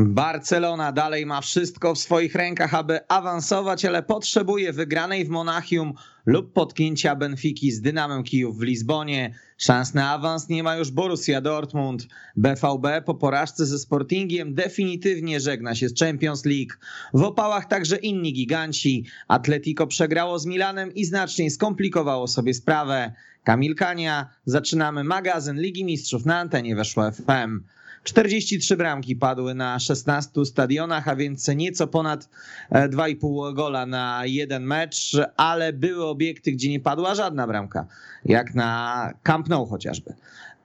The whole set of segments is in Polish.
Barcelona dalej ma wszystko w swoich rękach, aby awansować, ale potrzebuje wygranej w Monachium lub potknięcia Benfiki z Dynamem Kijów w Lizbonie. Szans na awans nie ma już Borussia Dortmund. BVB po porażce ze Sportingiem definitywnie żegna się z Champions League. W opałach także inni giganci. Atletico przegrało z Milanem i znacznie skomplikowało sobie sprawę. Kamil Kania, zaczynamy magazyn Ligi Mistrzów na antenie Weszło FM. 43 bramki padły na 16 stadionach, a więc nieco ponad 2,5 gola na jeden mecz, ale były obiekty, gdzie nie padła żadna bramka, jak na Camp Nou chociażby.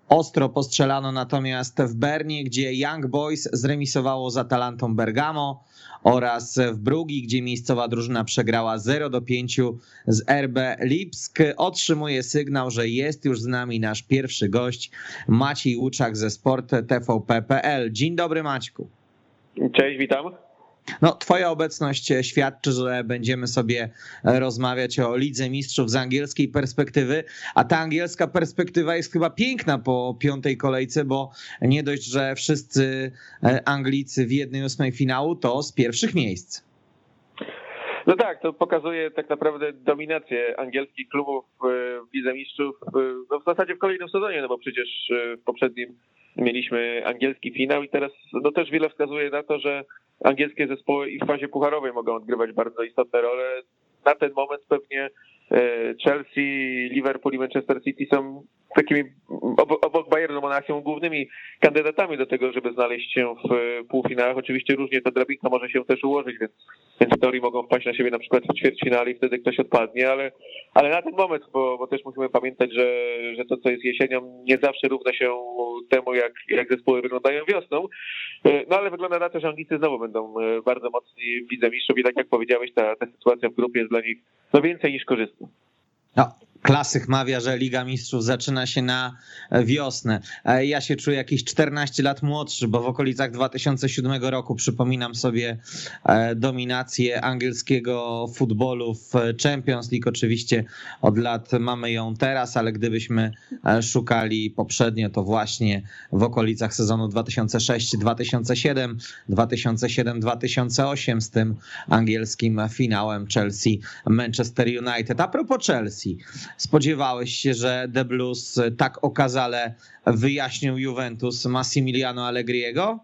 Ostro postrzelano natomiast w Bernie, gdzie Young Boys zremisowało z Atalantą Bergamo oraz w Brugi, gdzie miejscowa drużyna przegrała 0 do 5 z RB Lipsk. Otrzymuje sygnał, że jest już z nami nasz pierwszy gość, Maciej Łuczak ze Sport TVP.pl. Dzień dobry Maćku. Cześć, witam. No, twoja obecność świadczy, że będziemy sobie rozmawiać o Lidze Mistrzów z angielskiej perspektywy, a ta angielska perspektywa jest chyba piękna po piątej kolejce, bo nie dość, że wszyscy Anglicy w jednej ósmej finału, to z pierwszych miejsc. No tak, to pokazuje tak naprawdę dominację angielskich klubów w Lidze Mistrzów, no w zasadzie w kolejnym sezonie, no bo przecież w poprzednim mieliśmy angielski finał i teraz no też wiele wskazuje na to, że angielskie zespoły i w fazie pucharowej mogą odgrywać bardzo istotne role. Na ten moment pewnie Chelsea, Liverpool i Manchester City są takimi obok Bayernu Monachium głównymi kandydatami do tego, żeby znaleźć się w półfinałach. Oczywiście różnie to drabinka może się też ułożyć, więc, więc w teorii mogą wpaść na siebie na przykład w ćwierćfinale i wtedy ktoś odpadnie, ale, ale na ten moment, bo, bo też musimy pamiętać, że, że to, co jest jesienią, nie zawsze równa się temu, jak, jak zespoły wyglądają wiosną. No ale wygląda na to, że Anglicy znowu będą bardzo mocni w Lidze Mistrzów i tak jak powiedziałeś, ta, ta sytuacja w grupie jest dla nich no więcej niż korzystna. No, klasyk mawia, że Liga Mistrzów zaczyna się na wiosnę. Ja się czuję jakieś 14 lat młodszy, bo w okolicach 2007 roku przypominam sobie dominację angielskiego futbolu w Champions League. Oczywiście od lat mamy ją teraz, ale gdybyśmy szukali poprzednio, to właśnie w okolicach sezonu 2006-2007, 2007-2008 z tym angielskim finałem Chelsea-Manchester United. A propos Chelsea, spodziewałeś się, że The Blues tak okazale wyjaśnił Juventus Massimiliano Allegriego?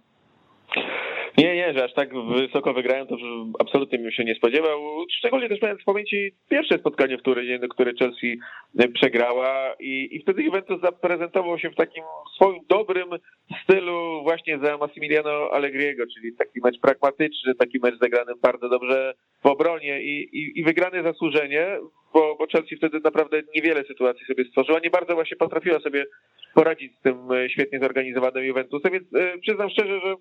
Nie, nie, że aż tak wysoko wygrają, to absolutnie bym się nie spodziewał. Szczególnie też mając w pamięci pierwsze spotkanie w Turynie, które Chelsea przegrała i, i wtedy Juventus zaprezentował się w takim swoim dobrym stylu właśnie za Massimiliano Allegriego, czyli taki mecz pragmatyczny, taki mecz zagrany bardzo dobrze w obronie i, i, i wygrany zasłużenie, bo, bo Chelsea wtedy naprawdę niewiele sytuacji sobie stworzyła, nie bardzo właśnie potrafiła sobie poradzić z tym świetnie zorganizowanym Juventusem, więc przyznam szczerze, że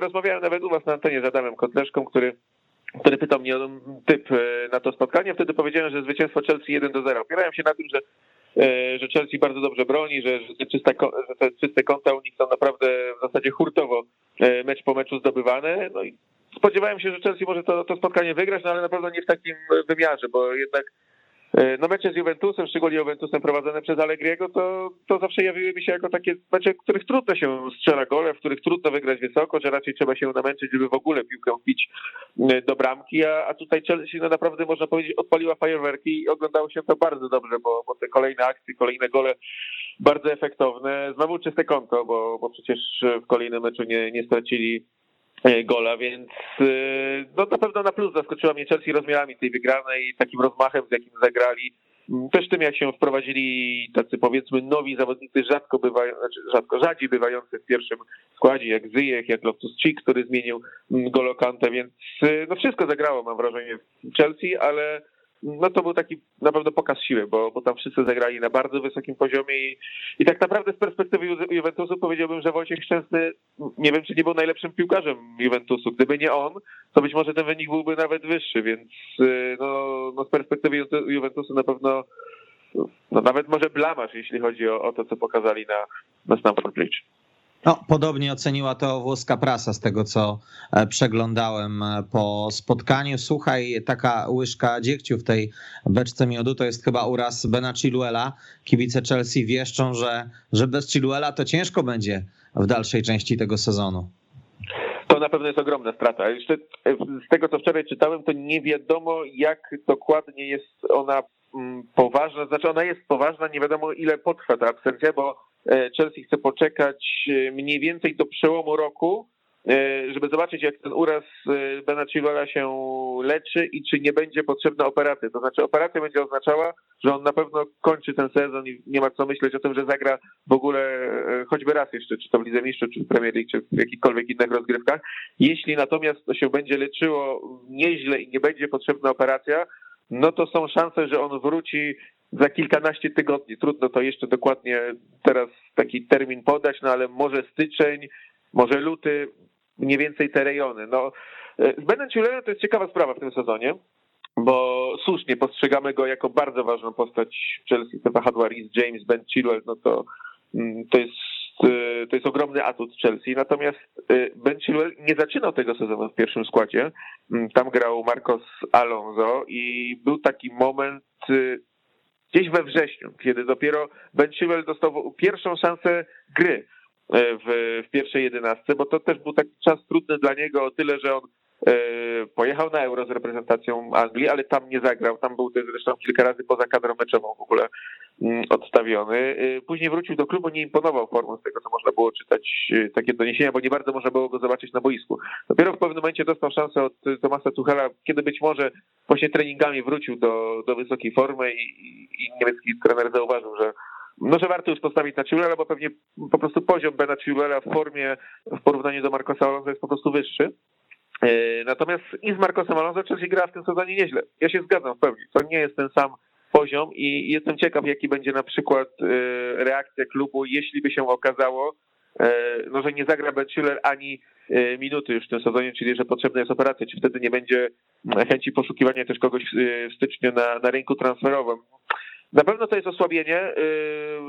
rozmawiałem nawet u was na antenie z Adamem Kotleszką, który który pytał mnie o typ na to spotkanie. Wtedy powiedziałem, że zwycięstwo Chelsea 1 do 0. Opierałem się na tym, że, że Chelsea bardzo dobrze broni, że, że, te czyste, że te czyste konta u nich są naprawdę w zasadzie hurtowo mecz po meczu zdobywane. No i spodziewałem się, że Chelsea może to, to spotkanie wygrać, no ale na pewno nie w takim wymiarze, bo jednak no mecze z Juventusem, szczególnie Juventusem prowadzone przez Allegriego, to, to zawsze jawiły mi się jako takie mecze, w których trudno się strzela gole, w których trudno wygrać wysoko, że raczej trzeba się namęczyć, żeby w ogóle piłkę wbić do bramki, a, a tutaj Chelsea no naprawdę można powiedzieć odpaliła fajerwerki i oglądało się to bardzo dobrze, bo, bo te kolejne akcje, kolejne gole bardzo efektowne. Znowu czyste konto, bo, bo przecież w kolejnym meczu nie, nie stracili gola, więc no na pewno na plus zaskoczyła mnie Chelsea rozmiarami tej wygranej, takim rozmachem, z jakim zagrali. Też tym, jak się wprowadzili tacy powiedzmy nowi zawodnicy, rzadko bywają, znaczy rzadko, rzadziej bywający w pierwszym składzie, jak Zyjek, jak Loftus-Cheek, który zmienił Golokantę, więc no wszystko zagrało, mam wrażenie, w Chelsea, ale no to był taki na pewno pokaz siły, bo, bo tam wszyscy zagrali na bardzo wysokim poziomie i, i tak naprawdę z perspektywy Ju- Juventusu powiedziałbym, że Wojciech Szczęsny, nie wiem czy nie był najlepszym piłkarzem Juventusu. Gdyby nie on, to być może ten wynik byłby nawet wyższy, więc y, no, no z perspektywy Ju- Juventusu na pewno no nawet może blamasz, jeśli chodzi o, o to, co pokazali na, na Stamford Bridge. No, podobnie oceniła to włoska prasa z tego, co e, przeglądałem e, po spotkaniu. Słuchaj, taka łyżka dziegciu w tej beczce miodu to jest chyba uraz Bena Chiluela. Kibice Chelsea wieszczą, że, że bez Chiluela to ciężko będzie w dalszej części tego sezonu. To na pewno jest ogromna strata. Jeszcze z tego, co wczoraj czytałem, to nie wiadomo, jak dokładnie jest ona poważna. Znaczy, ona jest poważna, nie wiadomo, ile potrwa ta absencja, bo Chelsea chce poczekać mniej więcej do przełomu roku, E, żeby zobaczyć, jak ten uraz e, Bena Chilwella się leczy i czy nie będzie potrzebna operacja. To znaczy operacja będzie oznaczała, że on na pewno kończy ten sezon i nie ma co myśleć o tym, że zagra w ogóle e, choćby raz jeszcze, czy to w Lidze Mistrzów, czy w Premier League, czy w jakichkolwiek innych rozgrywkach. Jeśli natomiast to się będzie leczyło nieźle i nie będzie potrzebna operacja, no to są szanse, że on wróci za kilkanaście tygodni. Trudno to jeszcze dokładnie teraz taki termin podać, no ale może styczeń, może luty, mniej więcej te rejony. No, e, z Benem to jest ciekawa sprawa w tym sezonie, bo słusznie postrzegamy go jako bardzo ważną postać Chelsea. Te wahadła Rhys James, Ben Chilwell, no to, mm, to jest to jest ogromny atut Chelsea, natomiast e, Ben Chilwell nie zaczynał tego sezonu w pierwszym składzie. Mm, tam grał Marcos Alonso i był taki moment gdzieś we wrześniu, kiedy dopiero Ben Chilwell dostał pierwszą szansę gry w, w pierwszej jedenastce, bo to też był taki czas trudny dla niego o tyle, że on pojechał na Euro z reprezentacją Anglii, ale tam nie zagrał. Tam był zresztą kilka razy poza kadrą meczową w ogóle mm, odstawiony. E, później wrócił do klubu, nie imponował formą z tego, co można było czytać e, takie doniesienia, bo nie bardzo można było go zobaczyć na boisku. Dopiero w pewnym momencie dostał szansę od Tomasa Tuchela, kiedy być może właśnie treningami wrócił do, do wysokiej formy i, i niemiecki trener zauważył, że no, że warto już postawić na Chilwella, bo pewnie po prostu poziom Bena Chilwella w formie w porównaniu do Marcosa Alonso jest po prostu wyższy. E, natomiast i z Marcosem Alonso Chelsea gra w tym sezonie nieźle. Ja się zgadzam w pełni. To nie jest ten sam poziom i jestem ciekaw, jaki będzie na przykład e, reakcja klubu, jeśli by się okazało, e, no, że nie zagra Ben ani minuty już w tym sezonie, czyli że potrzebna jest operacja, czy wtedy nie będzie chęci poszukiwania też kogoś w styczniu na, na rynku transferowym. Na pewno to jest osłabienie, y,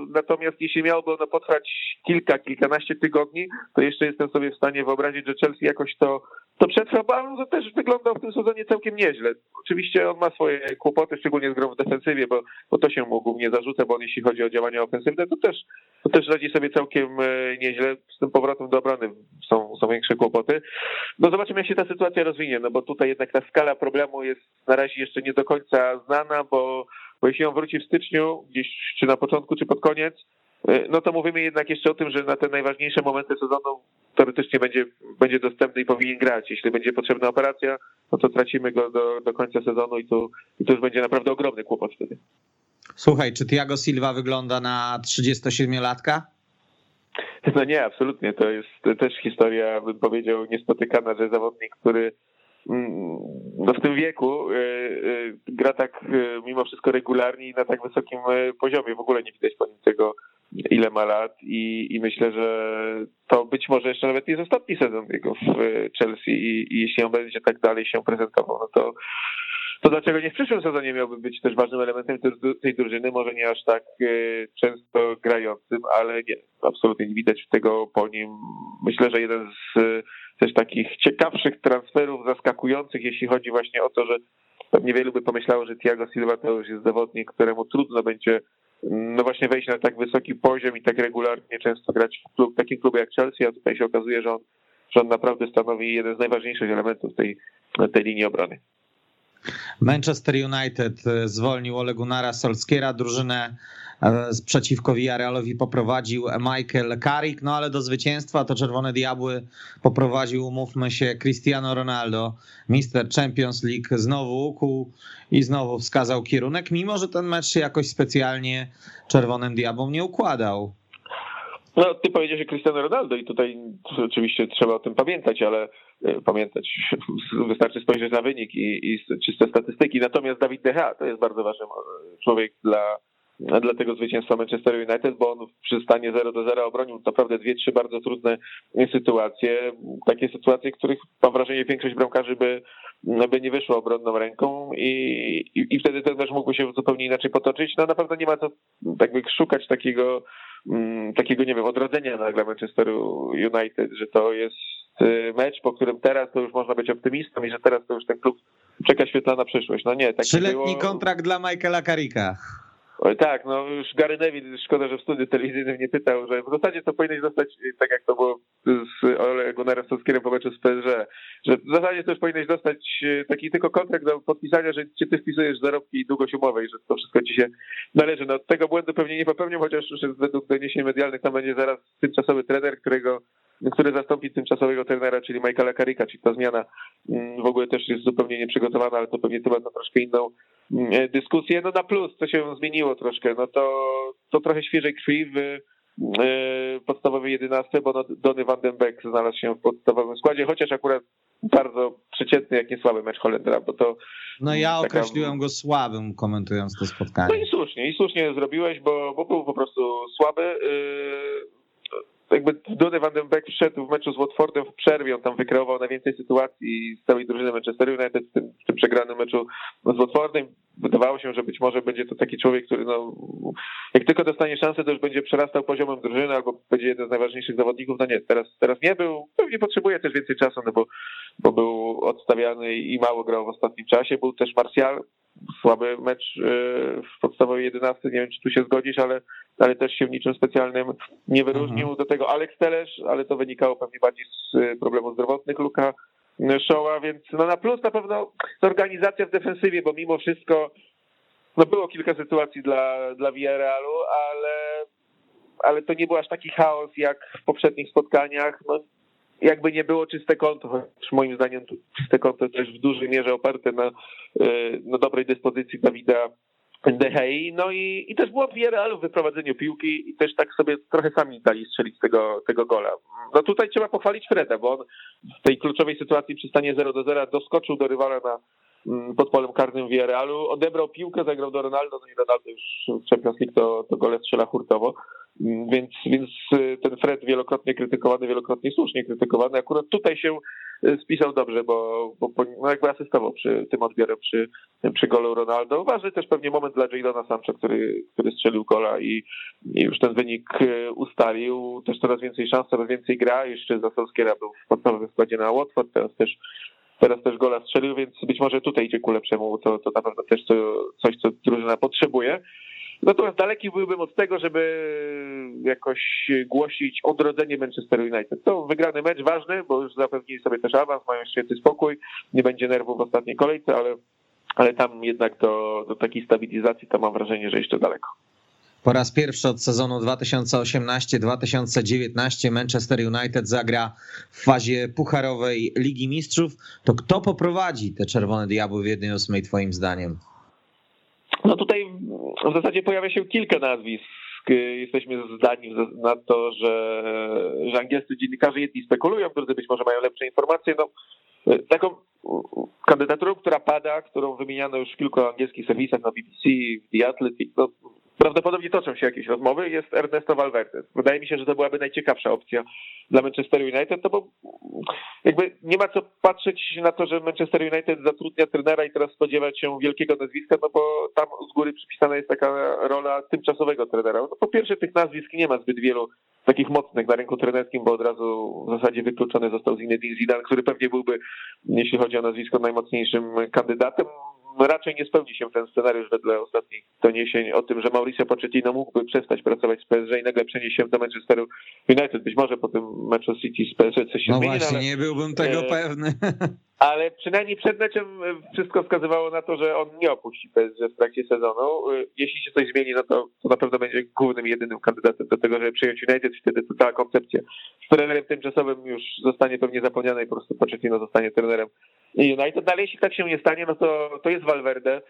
natomiast jeśli miałoby ono potrwać kilka, kilkanaście tygodni, to jeszcze jestem sobie w stanie wyobrazić, że Chelsea jakoś to, to przetrwa, bo Alonso też wyglądał w tym sezonie całkiem nieźle. Oczywiście on ma swoje kłopoty, szczególnie z grą w defensywie, bo, bo to się mu głównie zarzuca, bo on jeśli chodzi o działania ofensywne, to też, to też radzi sobie całkiem e, nieźle. Z tym powrotem do obrony są, są większe kłopoty. No zobaczymy, jak się ta sytuacja rozwinie, no bo tutaj jednak ta skala problemu jest na razie jeszcze nie do końca znana, bo bo jeśli on wróci w styczniu, gdzieś czy na początku, czy pod koniec, y, no to mówimy jednak jeszcze o tym, że na te najważniejsze momenty sezonu teoretycznie będzie, będzie dostępny i powinien grać. Jeśli będzie potrzebna operacja, no to tracimy go do, do końca sezonu i to, i to już będzie naprawdę ogromny kłopot wtedy. Słuchaj, czy Tiago Silva wygląda na 37-latka? No nie, absolutnie. To jest też historia, bym powiedział, niespotykana, że zawodnik, który Mm, no w tym wieku e, e, gra tak e, mimo wszystko regularnie i na tak wysokim poziomie. W ogóle nie widać po nim tego, ile ma lat i, i myślę, że to być może jeszcze nawet jest ostatni sezon jego w Chelsea i, i jeśli on będzie tak dalej się prezentował, no to to dlaczego nie w przyszłym sezonie miałby być też ważnym elementem tej drużyny, może nie aż tak często grającym, ale nie, absolutnie nie widać tego po nim. Myślę, że jeden z też takich ciekawszych transferów, zaskakujących, jeśli chodzi właśnie o to, że pewnie wielu by pomyślało, że Thiago Silva to już jest zawodnik, któremu trudno będzie no właśnie wejść na tak wysoki poziom i tak regularnie często grać w, klub, takim klubie jak Chelsea, a tutaj się okazuje, że on, że on naprawdę stanowi jeden z najważniejszych elementów tej, tej linii obrony. Manchester United zwolnił Ole Gunnara Solskiera, drużynę E, przeciwko Villarrealowi poprowadził Michael Carrick, no ale do zwycięstwa to Czerwone Diabły poprowadził, umówmy się, Cristiano Ronaldo, mister Champions League, znowu ukuł i znowu wskazał kierunek, mimo że ten mecz się jakoś specjalnie Czerwonym Diabłom nie układał. No, ty powiedziałeś o Cristiano Ronaldo i tutaj oczywiście trzeba o tym pamiętać, ale e, pamiętać, wystarczy spojrzeć na wynik i, i czyste statystyki. Natomiast Dawid De Gea to jest bardzo ważny człowiek dla dla tego zwycięstwa Manchester United, bo on przy stanie 0 do 0 obronił naprawdę dwie, trzy bardzo trudne sytuacje. Takie sytuacje, których mam wrażenie większość bramkarzy by, by nie wyszło obronną ręką i, i, i wtedy ten mecz mógłby się zupełnie inaczej potoczyć. No na pewno nie ma co jakby szukać takiego, takiego nie wiem, odrodzenia dla Manchesteru United, że to jest y, mecz, po którym teraz to już można być optymistą i że teraz to już ten klub czeka świetlana przyszłość. No nie, tak Trzyletni było... kontrakt dla Michaela Carricka. Oj tak, no już Gary Neville, szkoda, że w studiu telewizyjnym nie pytał, że w zasadzie to powinieneś dostać tak jak to było z Ole Gunnarem Solskierem po meczu z PSG, że w zasadzie też powinieneś dostać taki tylko kontrakt do podpisania, że ty wpisujesz zarobki i długość umowy i że to wszystko ci się należy. No tego błędu pewnie nie popełnią, chociaż według doniesień medialnych tam będzie zaraz tymczasowy trener, którego który zastąpi tymczasowego trenera, czyli Michaela Karika, czyli ta zmiana mm, w ogóle też jest zupełnie nieprzygotowana, ale to pewnie temat na troszkę inną mm, e, dyskusję. No na plus, co się zmieniło troszkę, no to, to trochę świeżej krwi w e, podstawowej 11, bo no Donny van den Beek znalazł się w podstawowym składzie, chociaż akurat bardzo przeciętny, jak nie słaby mecz Holendra, bo to... No ja taka... określiłem go słabym, komentując to spotkanie. No i słusznie, i słusznie zrobiłeś, bo, bo był po prostu słaby. Yy jakby Donny van den Beek wszedł w meczu z Watfordem w przerwie, on tam wykreował najwięcej sytuacji z całej drużyny Manchester United w tym, w tym przegranym meczu z Watfordem. Wydawało się, że być może będzie to taki człowiek, który no, jak tylko dostanie szansę, to już będzie przerastał poziomem drużyny albo będzie jeden z najważniejszych zawodników. No nie, teraz, teraz nie był. Pewnie potrzebuje też więcej czasu, no bo, bo był odstawiany i mało grał w ostatnim czasie. Był też Martial, słaby mecz y, w podstawowej 11, nie wiem czy tu się zgodzisz, ale, ale też się w niczym specjalnym nie wyróżnił. Mhm. Do tego Alex Telesz, ale to wynikało pewnie bardziej z y, problemów zdrowotnych Luka Showa, więc no na plus na pewno organizacja w defensywie, bo mimo wszystko no było kilka sytuacji dla, dla Villarrealu, ale, ale to nie był aż taki chaos jak w poprzednich spotkaniach. No, jakby nie było czyste konto, chociaż moim zdaniem czyste konto też w dużej mierze oparte na, e, na dobrej dyspozycji Dawida Dehei, no i, i też było Villarrealu w wyprowadzeniu piłki i też tak sobie trochę sami dali strzelić tego, tego gola. No tutaj trzeba pochwalić Freda, bo on w tej kluczowej sytuacji przy stanie 0 do 0 doskoczył do rywala na pod polem karnym Villarrealu, odebrał piłkę, zagrał do Ronaldo, no i Ronaldo już w Champions League to, to gole strzela hurtowo. Więc, więc y, ten Fred wielokrotnie krytykowany, wielokrotnie słusznie krytykowany, akurat tutaj się y, spisał dobrze, bo, bo no jakby asystował przy tym odbiorem przy, przy golu Ronaldo. Ważny też pewnie moment dla Jadona Sancha, który, który strzelił gola i, i, już ten wynik y, ustalił. Też coraz więcej szans, coraz więcej gra. Jeszcze za Solskiera był w podstawowym składzie na Watford, teraz też teraz też gola strzelił, więc być może tutaj idzie ku lepszemu, to, to na pewno też to, coś, co drużyna potrzebuje. Natomiast daleki byłbym od tego, żeby jakoś głosić odrodzenie Manchester United. To wygrany mecz ważny, bo już zapewnili sobie też awans, mają świetny spokój, nie będzie nerwów w ostatniej kolejce, ale, ale tam jednak do, do takiej stabilizacji to mam wrażenie, że jeszcze daleko. Po raz pierwszy od sezonu 2018-2019 Manchester United zagra w fazie pucharowej Ligi Mistrzów. To kto poprowadzi te Czerwone Diabły w 1-8 twoim zdaniem? No tutaj w zasadzie pojawia się kilka nazwisk. Jesteśmy zdani na to, że, że angielscy dziennikarze jedni spekulują, drudzy być może mają lepsze informacje. No, taką kandydaturą, która pada, którą wymieniano już w kilku angielskich serwisach na BBC, w The Athletic, no, toczą się jakieś rozmowy, jest Ernesto Valverde. Wydaje mi się, że to byłaby najciekawsza opcja dla Manchester United, no bo jakby nie ma co patrzeć na to, że Manchester United zatrudnia trenera i teraz spodziewać się wielkiego nazwiska, no bo tam z góry przypisana jest taka rola tymczasowego trenera. No po pierwsze tych nazwisk nie ma zbyt wielu takich mocnych na rynku trenerskim, bo od razu w zasadzie wykluczony został Zinedine Zidane, który pewnie byłby, jeśli chodzi o nazwisko, najmocniejszym kandydatem raczej nie spełni się ten scenariusz wedle ostatnich doniesień o tym, że Mauricio Pochettino mógłby przestać pracować z PSG i nagle przenieść się do Manchesteru United. Być może po tym meczu City z PSG coś się no zmieni. No właśnie, ale, nie byłbym tego e, pewny. Ale przynajmniej przed meczem wszystko wskazywało na to, że on nie opuści PSG w trakcie sezonu. E, jeśli się coś zmieni, no to, to na pewno będzie głównym, jedynym kandydatem do tego, żeby przyjąć United. Wtedy to cała koncepcja z trenerem tymczasowym już zostanie pewnie zapomniana i po prostu Pochettino zostanie trenerem United. No ale jeśli tak się nie stanie, no to, to jest Valverde,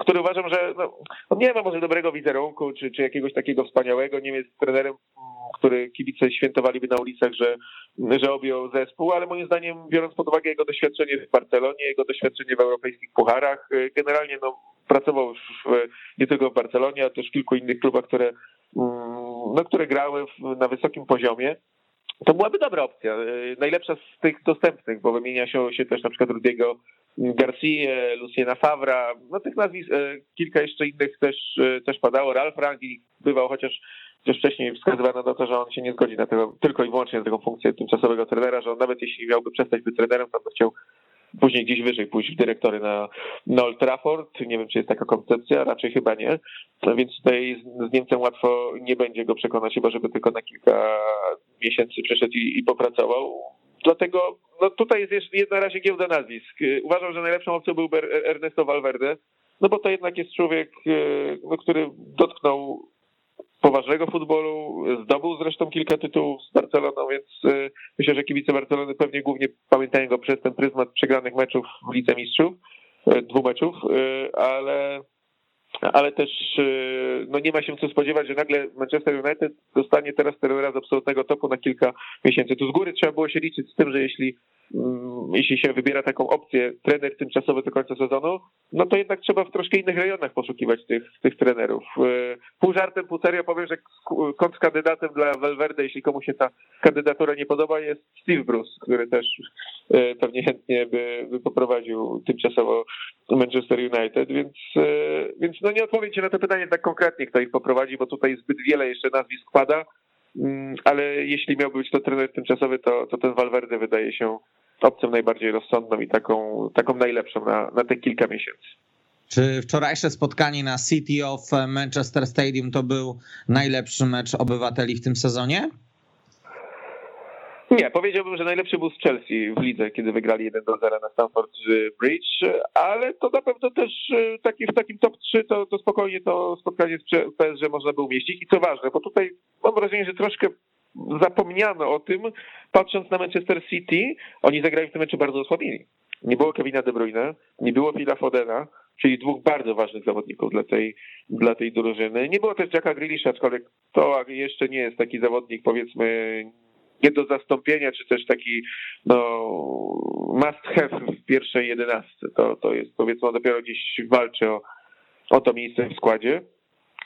który uważam, że no, on nie ma może dobrego wizerunku, czy, czy jakiegoś takiego wspaniałego, nie jest trenerem, mm, który kibice świętowaliby na ulicach, że, że objął zespół, ale moim zdaniem, biorąc pod uwagę jego doświadczenie w Barcelonie, jego doświadczenie w europejskich pucharach, y, generalnie no, pracował już w, nie tylko w Barcelonie, ale też w kilku innych klubach, które, mm, no, które grały w, na wysokim poziomie. To byłaby dobra opcja. Y, najlepsza z tych dostępnych, bo wymienia się, się też na przykład Rudiego Garcia, Luciana Favra, no tych nazwisk, y, kilka jeszcze innych też, y, też padało. Ralf Rangi bywał, chociaż, chociaż wcześniej wskazywano na to, że on się nie zgodzi na tego, tylko i wyłącznie na taką funkcję tymczasowego trenera, że on nawet jeśli miałby przestać być trenerem, to by chciał później gdzieś wyżej pójść w dyrektory na, na Old Trafford. Nie wiem, czy jest taka koncepcja, raczej chyba nie. No więc tutaj z Niemcem łatwo nie będzie go przekonać, chyba żeby tylko na kilka miesięcy przyszedł i, i popracował. Dlatego no tutaj jest jeszcze na razie giełda nazwisk. Uważam, że najlepszą opcją był Ernesto Valverde, no bo to jednak jest człowiek, no, który dotknął poważnego futbolu, zdobył zresztą kilka tytułów z Barceloną, więc myślę, że kibice Barcelony pewnie głównie pamiętają go przez ten pryzmat przegranych meczów w Lidze Mistrzów, dwóch meczów, ale ale też y, no nie ma się co spodziewać, że nagle Manchester United dostanie teraz trenera z absolutnego topu na kilka miesięcy. Tu z góry trzeba było się liczyć z tym, że jeśli Mm, jeśli się wybiera taką opcję trener tymczasowy do końca sezonu, no to jednak trzeba w troszkę innych rejonach poszukiwać tych, tych trenerów. E, pół żartem, pół serio powiem, że kontrkandydatem dla Valverde, jeśli komu się ta kandydatura nie podoba, jest Steve Bruce, który też e, pewnie chętnie by, by poprowadził tymczasowo Manchester United, więc, e, więc no nie odpowiem ci na to pytanie tak konkretnie, kto ich poprowadzi, bo tutaj zbyt wiele jeszcze nazwisk pada, mm, ale jeśli miałby być to trener tymczasowy, to, to ten Valverde wydaje się opcją najbardziej rozsądną i taką, taką najlepszą na, na te kilka miesięcy. Czy wczorajsze spotkanie na City of Manchester Stadium to był najlepszy mecz obywateli w tym sezonie? Nie, powiedziałbym, że najlepszy był z Chelsea w lidze, kiedy wygrali 1 do 0 na Stamford Bridge, ale to na pewno też e, taki, w takim top 3 to, to spokojnie to spotkanie z PSG można by umieścić. I co ważne, bo tutaj mam wrażenie, że troszkę zapomniano o tym, patrząc na Manchester City, oni zagrali w tym meczu bardzo osłabieni. Nie było Kevina De Bruyne, nie było Phila Fodena, czyli dwóch bardzo ważnych zawodników dla tej, dla tej drużyny. Nie było też Jacka Grealisha, aczkolwiek to jeszcze nie jest taki zawodnik, powiedzmy, nie do zastąpienia, czy też taki no, must have w pierwszej jedenastce. To, to jest powiedzmy on dopiero gdzieś walczy o, o to miejsce w składzie.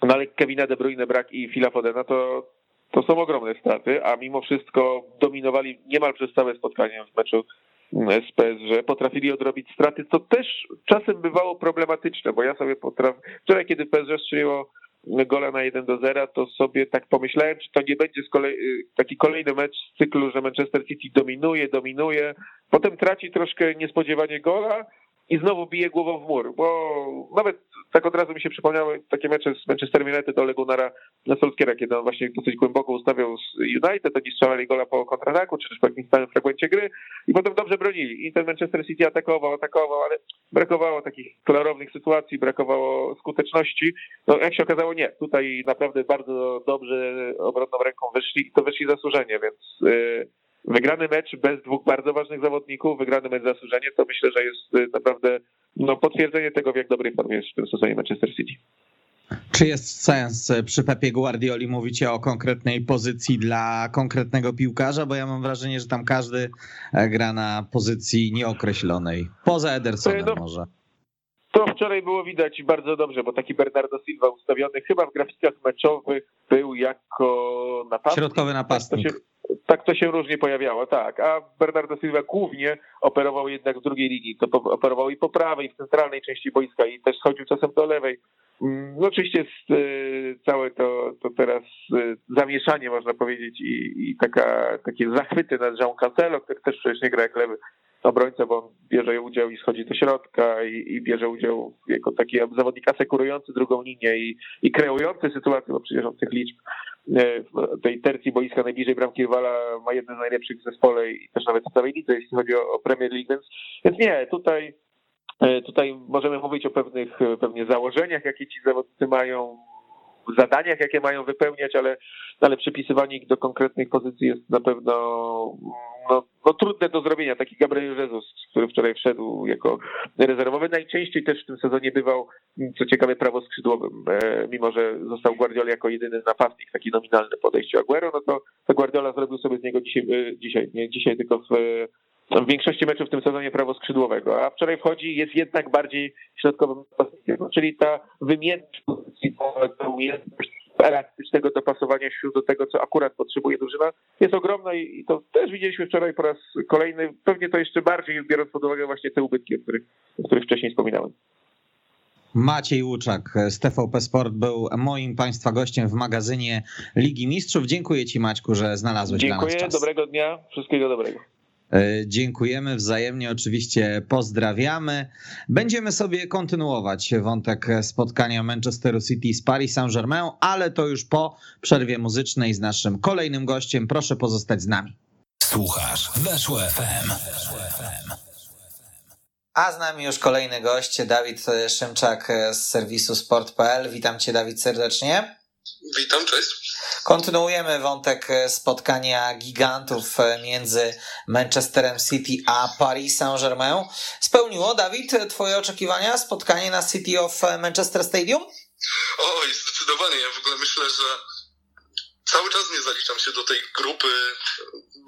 No ale Kevina De Bruyne brak i Phila Fodena to, to są ogromne straty, a mimo wszystko dominowali niemal przez całe spotkanie w meczu z PSG, potrafili odrobić straty, co też czasem bywało problematyczne, bo ja sobie potrafię, wczoraj kiedy PSG strzeliło gola na 1 do 0, to sobie tak pomyślałem, czy to nie będzie z kolei, taki kolejny mecz z cyklu, że Manchester City dominuje, dominuje, potem traci troszkę niespodziewanie gola, i znowu bije głową w mur, bo nawet tak od razu mi się przypomniały takie mecze z Manchester United Ole Gunnara na Solskiera, kiedy on właśnie dosyć głęboko ustawiał z United, oni strzelali gola po kontrataku, czy też po jakimś stałym fragmencie gry i potem dobrze bronili. I ten Manchester City atakował, atakował, ale brakowało takich klarownych sytuacji, brakowało skuteczności. No jak się okazało, nie. Tutaj naprawdę bardzo dobrze obronną ręką wyszli i to wyszli zasłużenie, więc... Yy, wygrany mecz bez dwóch bardzo ważnych zawodników, wygrany mecz zasłużenie, to myślę, że jest y, naprawdę no, potwierdzenie tego, w jak dobrej formie jest w tym sezonie Manchester City. Czy jest sens przy Pepie Guardioli mówicie o konkretnej pozycji dla konkretnego piłkarza? Bo ja mam wrażenie, że tam każdy e, gra na pozycji nieokreślonej. Poza Edersonem no, może. To wczoraj było widać bardzo dobrze, bo taki Bernardo Silva ustawiony chyba w grafikach meczowych był jako napastnik. Środkowy napastnik tak to się różnie pojawiało, tak. A Bernardo Silva głównie operował jednak w drugiej linii. To operował i po prawej, w centralnej części boiska, i też schodził czasem do lewej. Mm, no oczywiście jest y, całe to, to teraz y, zamieszanie, można powiedzieć, i, i taka, takie zachwyty nad Jean Cancelo, który też przecież nie gra jak lewy obrońca, bo bierze udział i schodzi do środka i, i bierze udział jako taki zawodnik asekurujący drugą linię i, i kreujący sytuację, bo przecież on tych liczb e, tej tercji boiska najbliżej bramki rywala ma jeden z najlepszych w zespole i też nawet w całej lidze, jeśli chodzi o, o Premier League, więc, więc nie, tutaj e, Tutaj możemy mówić o pewnych pewnie założeniach, jakie ci zawodnicy mają, zadaniach, jakie mają wypełniać, ale, ale przypisywanie ich do konkretnych pozycji jest na pewno no, no, trudne do zrobienia. Taki Gabriel Jesus, który wczoraj wszedł jako rezerwowy, najczęściej też w tym sezonie bywał, co ciekawe, prawoskrzydłowym, e, mimo że został Guardiola jako jedyny napastnik, taki nominalny podejściu Aguero, no to, to Guardiola zrobił sobie z niego dzisiaj, e, dzisiaj, nie dzisiaj, tylko w w większości meczów w tym sezonie prawo skrzydłowego, a wczoraj wchodzi jest jednak bardziej środkowym napastnikiem, czyli ta wymienność pozycji, ta umiejętność elastycznego dopasowania się do tego, co akurat potrzebuje drużyna, jest ogromna i to też widzieliśmy wczoraj po raz kolejny. Pewnie to jeszcze bardziej, biorąc pod uwagę właśnie te ubytki, o których, o których wcześniej wspominałem. Maciej Łuczak z TVP Sport był moim Państwa gościem w magazynie Ligi Mistrzów. Dziękuję Ci Maćku, że znalazłeś Dziękuję, dla nas czas. dobrego dnia, wszystkiego dobrego. Dziękujemy wzajemnie, oczywiście pozdrawiamy. Będziemy sobie kontynuować wątek spotkania Manchesteru City z Paris Saint-Germain, ale to już po przerwie muzycznej z naszym kolejnym gościem. Proszę pozostać z nami. Słuchasz, weszło FM. Weszło FM. A z nami już kolejny gość, Dawid Szymczak z serwisu sport.pl. Witam cię, Dawid, serdecznie. Witam, cześć. Kontynuujemy wątek spotkania gigantów między Manchesterem City a Paris Saint-Germain. Spełniło, Dawid, twoje oczekiwania spotkanie na City of Manchester Stadium? Oj, zdecydowanie. Ja w ogóle myślę, że cały czas nie zaliczam się do tej grupy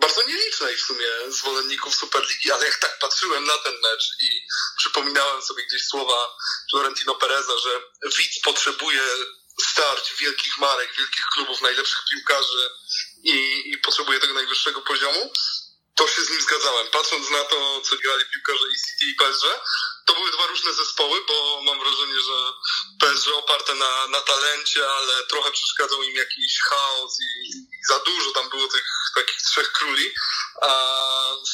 bardzo nielicznej w sumie zwolenników Superligi, ale jak tak patrzyłem na ten mecz i przypominałem sobie gdzieś słowa Florentino Pereza, że widz potrzebuje starć wielkich marek, wielkich klubów, najlepszych piłkarzy i, i potrzebuje tego najwyższego poziomu, to się z nim zgadzałem. Patrząc na to, co grali piłkarze i City i PSG, to były dwa różne zespoły, bo mam wrażenie, że PSG oparte na, na talencie, ale trochę przeszkadzał im jakiś chaos i, i za dużo tam było tych takich trzech króli, a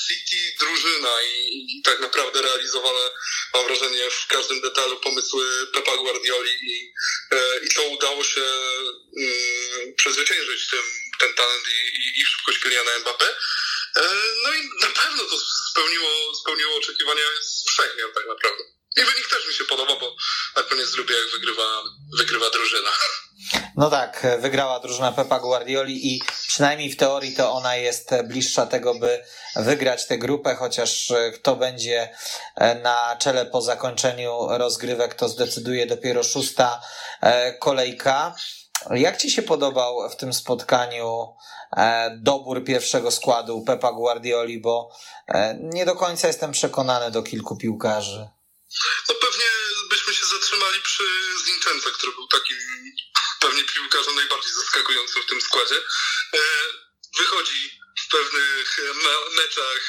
City drużyna i, i tak naprawdę realizowane, mam wrażenie, w każdym detalu pomysły Pepa Guardioli i, e, i to udało się mm, przezwyciężyć tym, ten talent i, i, i szybkość Kyliana Mbappé. E, no i na pewno to spełniło, spełniło oczekiwania wszechmiar tak naprawdę. I wynik też mi się podoba, bo na koniec lubię jak wygrywa, wygrywa drużyna. No tak, wygrała drużyna Pepa Guardioli i przynajmniej w teorii to ona jest bliższa tego, by wygrać tę grupę, chociaż kto będzie na czele po zakończeniu rozgrywek, to zdecyduje dopiero szósta e, kolejka. Jak Ci się podobał w tym spotkaniu e, dobór pierwszego składu Pepa Guardioli, bo e, nie do końca jestem przekonany do kilku piłkarzy. No pewnie byśmy się zatrzymali przy Zinczence, który był takim pewnie piłkarzem najbardziej zaskakującym w tym składzie. E, wychodzi w pewnych meczach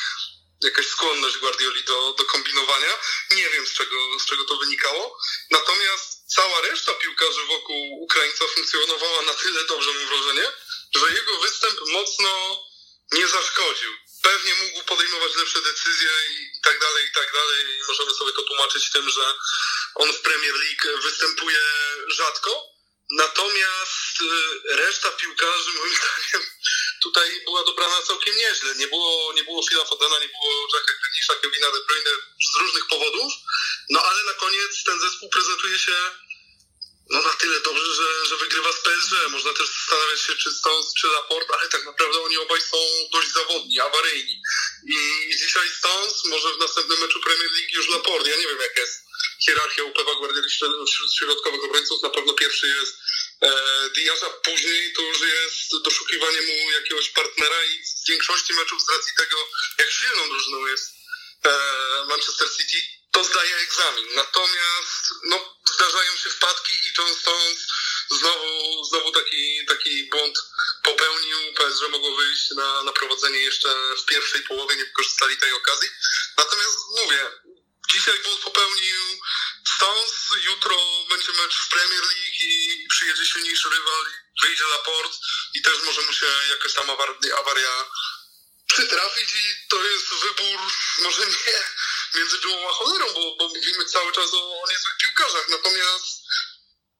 jakaś skłonność Guardioli do, do kombinowania. Nie wiem z czego, z czego to wynikało. Natomiast cała reszta piłkarzy wokół Ukraińca funkcjonowała na tyle dobrze, mam wrażenie, że jego występ mocno nie zaszkodził. Pewnie mógł podejmować lepsze decyzje i tak dalej, i tak dalej. Możemy sobie to tłumaczyć tym, że on w Premier League występuje rzadko. Natomiast y, reszta piłkarzy, moim zdaniem, tutaj była dobrana całkiem nieźle. Nie było, nie było Phila Fodena, nie było Jacka Grealisha, Kevina De Bruyne z różnych powodów. No ale na koniec ten zespół prezentuje się no na tyle dobrze, że, że wygrywa z PSG. Można też zastanawiać się, czy Stones, czy Laporte, ale tak naprawdę oni obaj są dość zawodni, awaryjni. I, dzisiaj Stones, może w następnym meczu Premier League już Laporte. Ja nie wiem, jaka jest hierarchia u Pepa Guardioli wśród środkowych obrońców. Na pewno pierwszy jest e, Diaz, a później to już jest doszukiwanie mu jakiegoś partnera i w większości meczów z racji tego, jak silną drużyną jest e, Manchester City, to zdaje egzamin. Natomiast no, zdarzają się wpadki i John Stones znowu, znowu taki, taki błąd popełnił. PSG mogło wyjść na, na prowadzenie jeszcze w pierwszej połowie, nie wykorzystali tej okazji. Natomiast mówię, dzisiaj błąd popełnił Stones, jutro będzie mecz w Premier League i przyjedzie silniejszy rywal, wyjdzie Laporte i też może mu się jakaś tam awaria przytrafić i to jest wybór może nie między dżumą a cholerą, bo, bo mówimy cały czas o, o niezłych piłkarzach, natomiast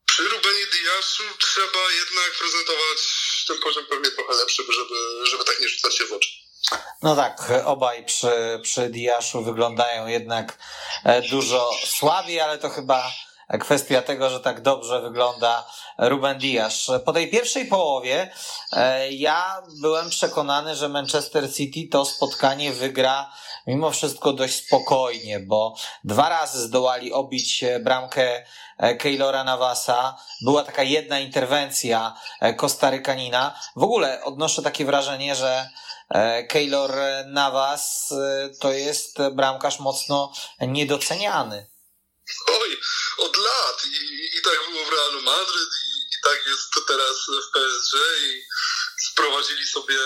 przy Rubenie Diaszu trzeba jednak prezentować ten poziom pewnie trochę lepszy, żeby, żeby tak nie rzucać się w oczy. No tak, obaj przy, przy Diaszu wyglądają jednak e, dużo słabiej, ale to chyba kwestia tego, że tak dobrze wygląda Ruben Dias. Po tej pierwszej połowie e, ja byłem przekonany, że Manchester City to spotkanie wygra mimo wszystko dość spokojnie, bo dwa razy zdołali obić bramkę e, Keylora Navasa. Była taka jedna interwencja e, Kostarykanina. W ogóle odnoszę takie wrażenie, że Keylor Navas to jest bramkarz mocno niedoceniany. Oj, od lat i, i tak było w Realu Madryt i, i tak jest teraz w PSG i sprowadzili sobie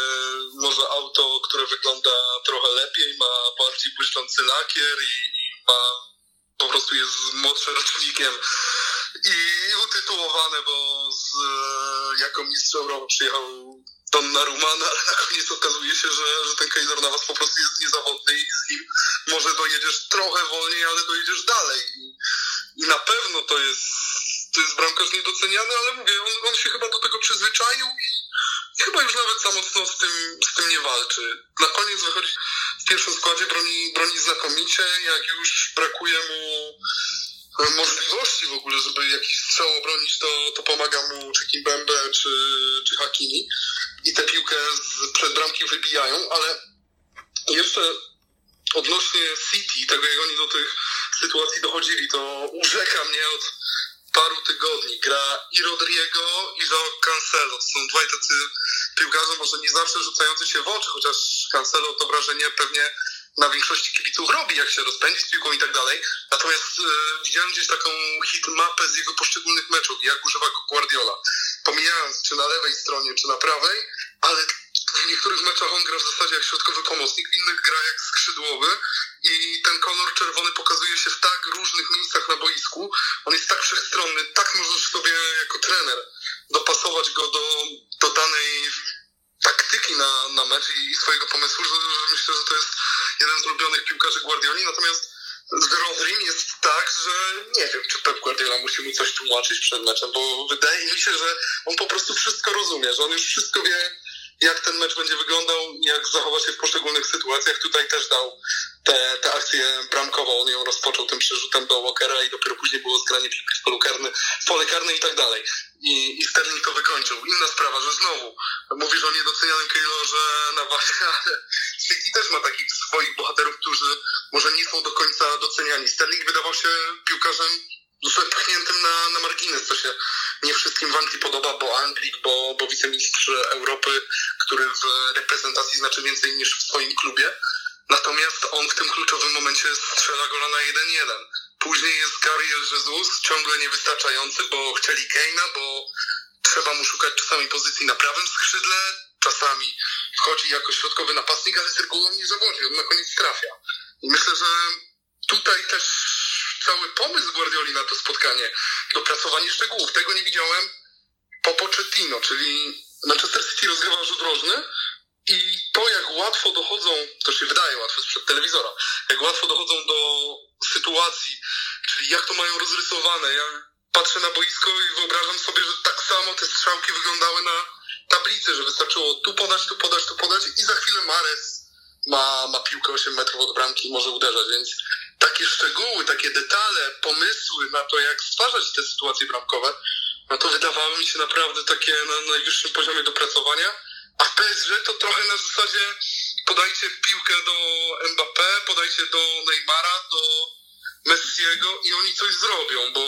może auto, które wygląda trochę lepiej, ma bardziej błyszczący lakier i, i ma po prostu jest młodszym rocznikiem i utytułowane, bo z, jako mistrz Europy przyjechał Donnarumma, no ale na koniec okazuje się, że, że ten Keylor na was po prostu jest niezawodny i z nim może dojedziesz trochę wolniej, ale dojedziesz dalej. I, i na pewno to jest, to jest bramkarz niedoceniany, ale mówię, on, on się chyba do tego przyzwyczaił i chyba już nawet za mocno z tym, z tym nie walczy. Na koniec wychodzi w pierwszym składzie, broni, broni znakomicie, jak już brakuje mu możliwości w ogóle, żeby jakiś strzał obronić, to, to pomaga mu czy Kimbembe, czy, czy Hakimi i tę piłkę z przed bramki wybijają, ale jeszcze odnośnie City, tego jak oni do tych sytuacji dochodzili, to urzeka mnie od paru tygodni. Gra i Rodrigo, i João Cancelo. To są dwaj tacy piłkarze, może nie zawsze rzucający się w oczy, chociaż Cancelo to wrażenie pewnie na większości kibiców robi, jak się rozpędzi z piłką i tak dalej. Natomiast e, widziałem gdzieś taką hit mapę z jego poszczególnych meczów, jak używa go Guardiola. Pomijając czy na lewej stronie, czy na prawej, ale w niektórych meczach on gra w zasadzie jak środkowy pomocnik, w innych gra jak skrzydłowy i ten kolor czerwony pokazuje się w tak różnych miejscach na boisku. On jest tak wszechstronny, tak możesz sobie jako trener dopasować go do, do danej taktyki na, na mecz i, swojego pomysłu, że, że myślę, że to jest jeden z ulubionych piłkarzy Guardioli, natomiast z Rodrim jest tak, że nie wiem, czy Pep Guardiola musi mu coś tłumaczyć przed meczem, bo wydaje mi się, że on po prostu wszystko rozumie, że on już wszystko wie, jak ten mecz będzie wyglądał, jak zachować się w poszczególnych sytuacjach. Tutaj też dał tę te, akcję bramkową, on ją rozpoczął tym przerzutem do Walkera i dopiero później było zgranie w polu karne, w pole i tak dalej. I, I Sterling to wykończył. Inna sprawa, że znowu mówisz o niedocenianym Keylorze na wasze, ale City też ma takich swoich bohaterów, którzy może nie są do końca doceniani. Sterling wydawał się piłkarzem zepchniętym na, na margines, co się nie wszystkim w Anglii podoba, bo Anglik, bo, bo wicemistrz Europy, reprezentacji znaczy więcej niż w swoim klubie. Natomiast on w tym kluczowym momencie strzela gola na 1-1. Później jest Gabriel Jesus, ciągle niewystarczający, bo chcieli Keina, bo trzeba mu szukać czasami pozycji na prawym skrzydle, czasami wchodzi jako środkowy napastnik, ale z regułą nie zawodzi, on na koniec trafia. I myślę, że tutaj też cały pomysł Guardioli na to spotkanie, dopracowanie szczegółów. Tego nie widziałem po Pochettino, czyli Manchester City rozgrywał rzut rożny i łatwo dochodzą, to się wydaje łatwo sprzed telewizora, jak łatwo dochodzą do sytuacji, czyli jak to mają rozrysowane. Ja patrzę na boisko i wyobrażam sobie, że tak samo te strzałki wyglądały na tablicy, że wystarczyło tu podać, tu podać, tu podać i za chwilę Mares ma, ma piłkę 8 metrów od bramki i może uderzać, więc takie szczegóły, takie detale, pomysły na to, jak stwarzać te sytuacje bramkowe, no to wydawały mi się naprawdę takie na najwyższym poziomie dopracowania, a PSG to trochę na zasadzie podajcie piłkę do Mbappé, podajcie do Neymara, do Messiego i oni coś zrobią, bo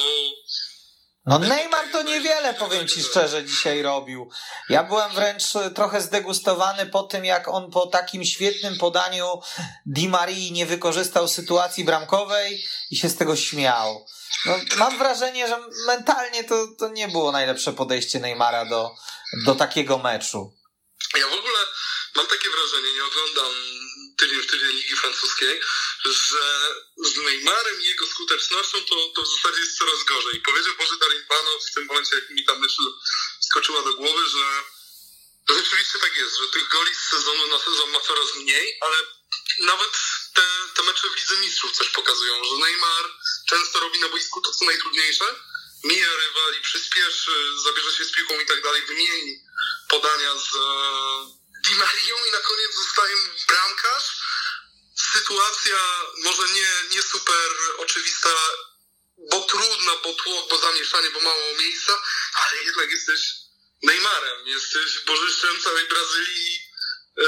no Neymar to niewiele, powiem ci szczerze, dzisiaj robił. Ja byłem wręcz trochę zdegustowany po tym, jak on po takim świetnym podaniu Di Marii nie wykorzystał sytuacji bramkowej i się z tego śmiał. No, mam wrażenie, że mentalnie to, to nie było najlepsze podejście Neymara do, do takiego meczu. Ja w ogóle mam takie wrażenie, nie oglądam tydzień w tydzień Ligi Francuskiej, że z Neymarem i jego skutecznością to, to w zasadzie jest coraz gorzej. Powiedział Boże Darimpano w tym momencie, jak mi ta myśl skoczyła do głowy, że rzeczywiście tak jest, że tych goli z sezonu na sezon ma coraz mniej, ale nawet te, te mecze w Lidze Mistrzów coś pokazują, że Neymar często robi na boisku to, co najtrudniejsze, mija rywali, przyspieszy, zabierze się z piłką i tak dalej, wymieni podania z Di Marią i na koniec zostaje mu bramkarz. Sytuacja może nie, nie super oczywista, bo trudna, bo tłok, bo zamieszanie, bo mało miejsca, ale jednak jesteś Neymarem, jesteś bożyszczem całej Brazylii. E,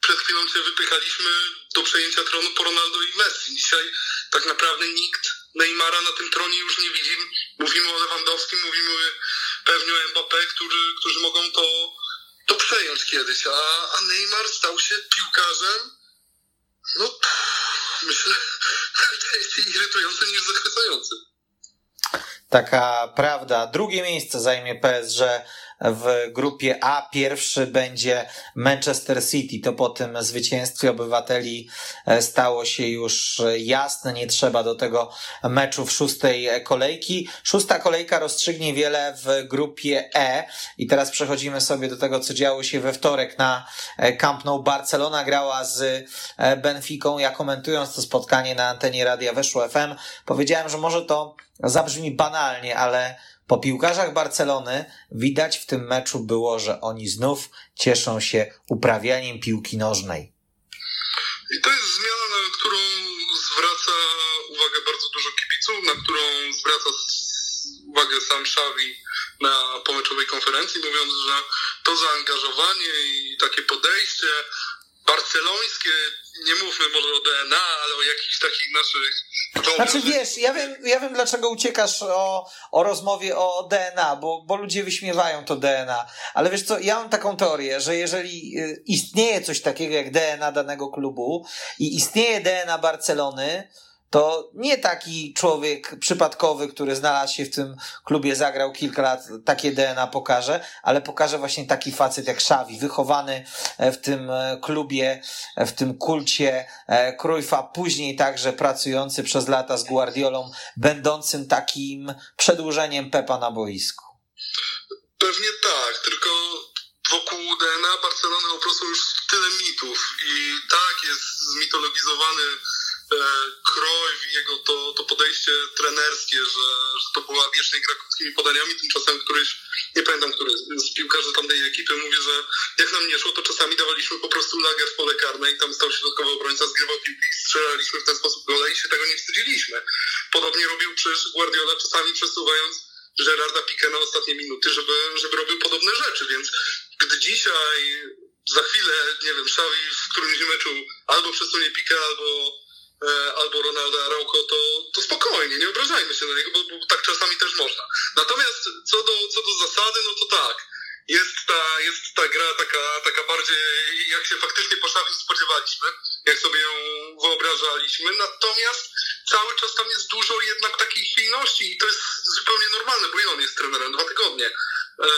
przed chwilą cię wypychaliśmy do przejęcia tronu po Ronaldo i Messi. Dzisiaj tak naprawdę nikt Neymara na tym tronie już nie widzi. Mówimy o Lewandowskim, mówimy pewnie o Mbappé, którzy, którzy mogą to to przejąć kiedyś, a, a Neymar stał się piłkarzem, no myślę, częściej irytującym niż zachwycającym. taka prawda. Drugie miejsce zajmie PSG w grupie A. Pierwszy będzie Manchester City. To po tym zwycięstwie obywateli e, stało się już jasne. Nie trzeba do tego meczu w szóstej kolejki. Szósta kolejka rozstrzygnie wiele w grupie E. I teraz przechodzimy sobie do tego, co działo się we wtorek na e, Camp Nou. Barcelona grała z e, Benficą. Ja komentując to spotkanie na antenie Radia Weszło FM, powiedziałem, że może to zabrzmi banalnie, ale po piłkarzach Barcelony widać w tym meczu było, że oni znów cieszą się uprawianiem piłki nożnej. I to jest zmiana, na którą zwraca uwagę bardzo dużo kibiców, na którą zwraca uwagę sam Xavi na pomeczowej konferencji, mówiąc, że to zaangażowanie i takie podejście barcelońskie, nie mówmy może o DNA, ale o jakichś takich naszych znaczy wiesz, ja wiem, ja wiem dlaczego uciekasz o, o rozmowie o DNA, bo, bo ludzie wyśmiewają to DNA, ale wiesz co, ja mam taką teorię, że jeżeli y, istnieje coś takiego jak DNA danego klubu i istnieje DNA Barcelony, to nie taki człowiek przypadkowy, który znalazł się w tym klubie, zagrał kilka lat, takie DNA pokaże, ale pokaże właśnie taki facet jak Xavi, wychowany e, w tym e, klubie, e, w tym kulcie Cruyffa, później także pracujący przez lata z Guardiolą, będącym takim przedłużeniem Pepa na boisku. Pewnie tak, tylko wokół DNA Barcelony po prostu już tyle mitów i tak jest zmitologizowany Kroj i jego to, to podejście trenerskie, że, że to była wiecznie gra krótkimi podaniami, tymczasem któryś, nie pamiętam który z piłkarzy tamtej ekipy mówi, że jak nam nie szło, to czasami dawaliśmy po prostu lagę w pole karne i tam stał środkowy obrońca, zgrywał piłki strzelaliśmy w ten sposób gole i się tego nie wstydziliśmy. Podobnie robił przecież Guardiola, czasami przesuwając Gerarda Piqué na ostatnie minuty, żeby, żeby robił podobne rzeczy, więc gdy dzisiaj za chwilę, nie wiem, Xavi w którymś meczu albo przesunie Piqué, albo E, albo Ronaldo Araujo, to, to spokojnie, nie obrażajmy się na niego, bo, bo, tak czasami też można. Natomiast co do, co do zasady, no to tak, jest ta, jest ta gra taka, taka bardziej, jak się faktycznie po Szawin spodziewaliśmy, jak sobie ją wyobrażaliśmy, natomiast cały czas tam jest dużo jednak takiej chwiejności i to jest zupełnie normalne, bo i on jest trenerem dwa tygodnie. E,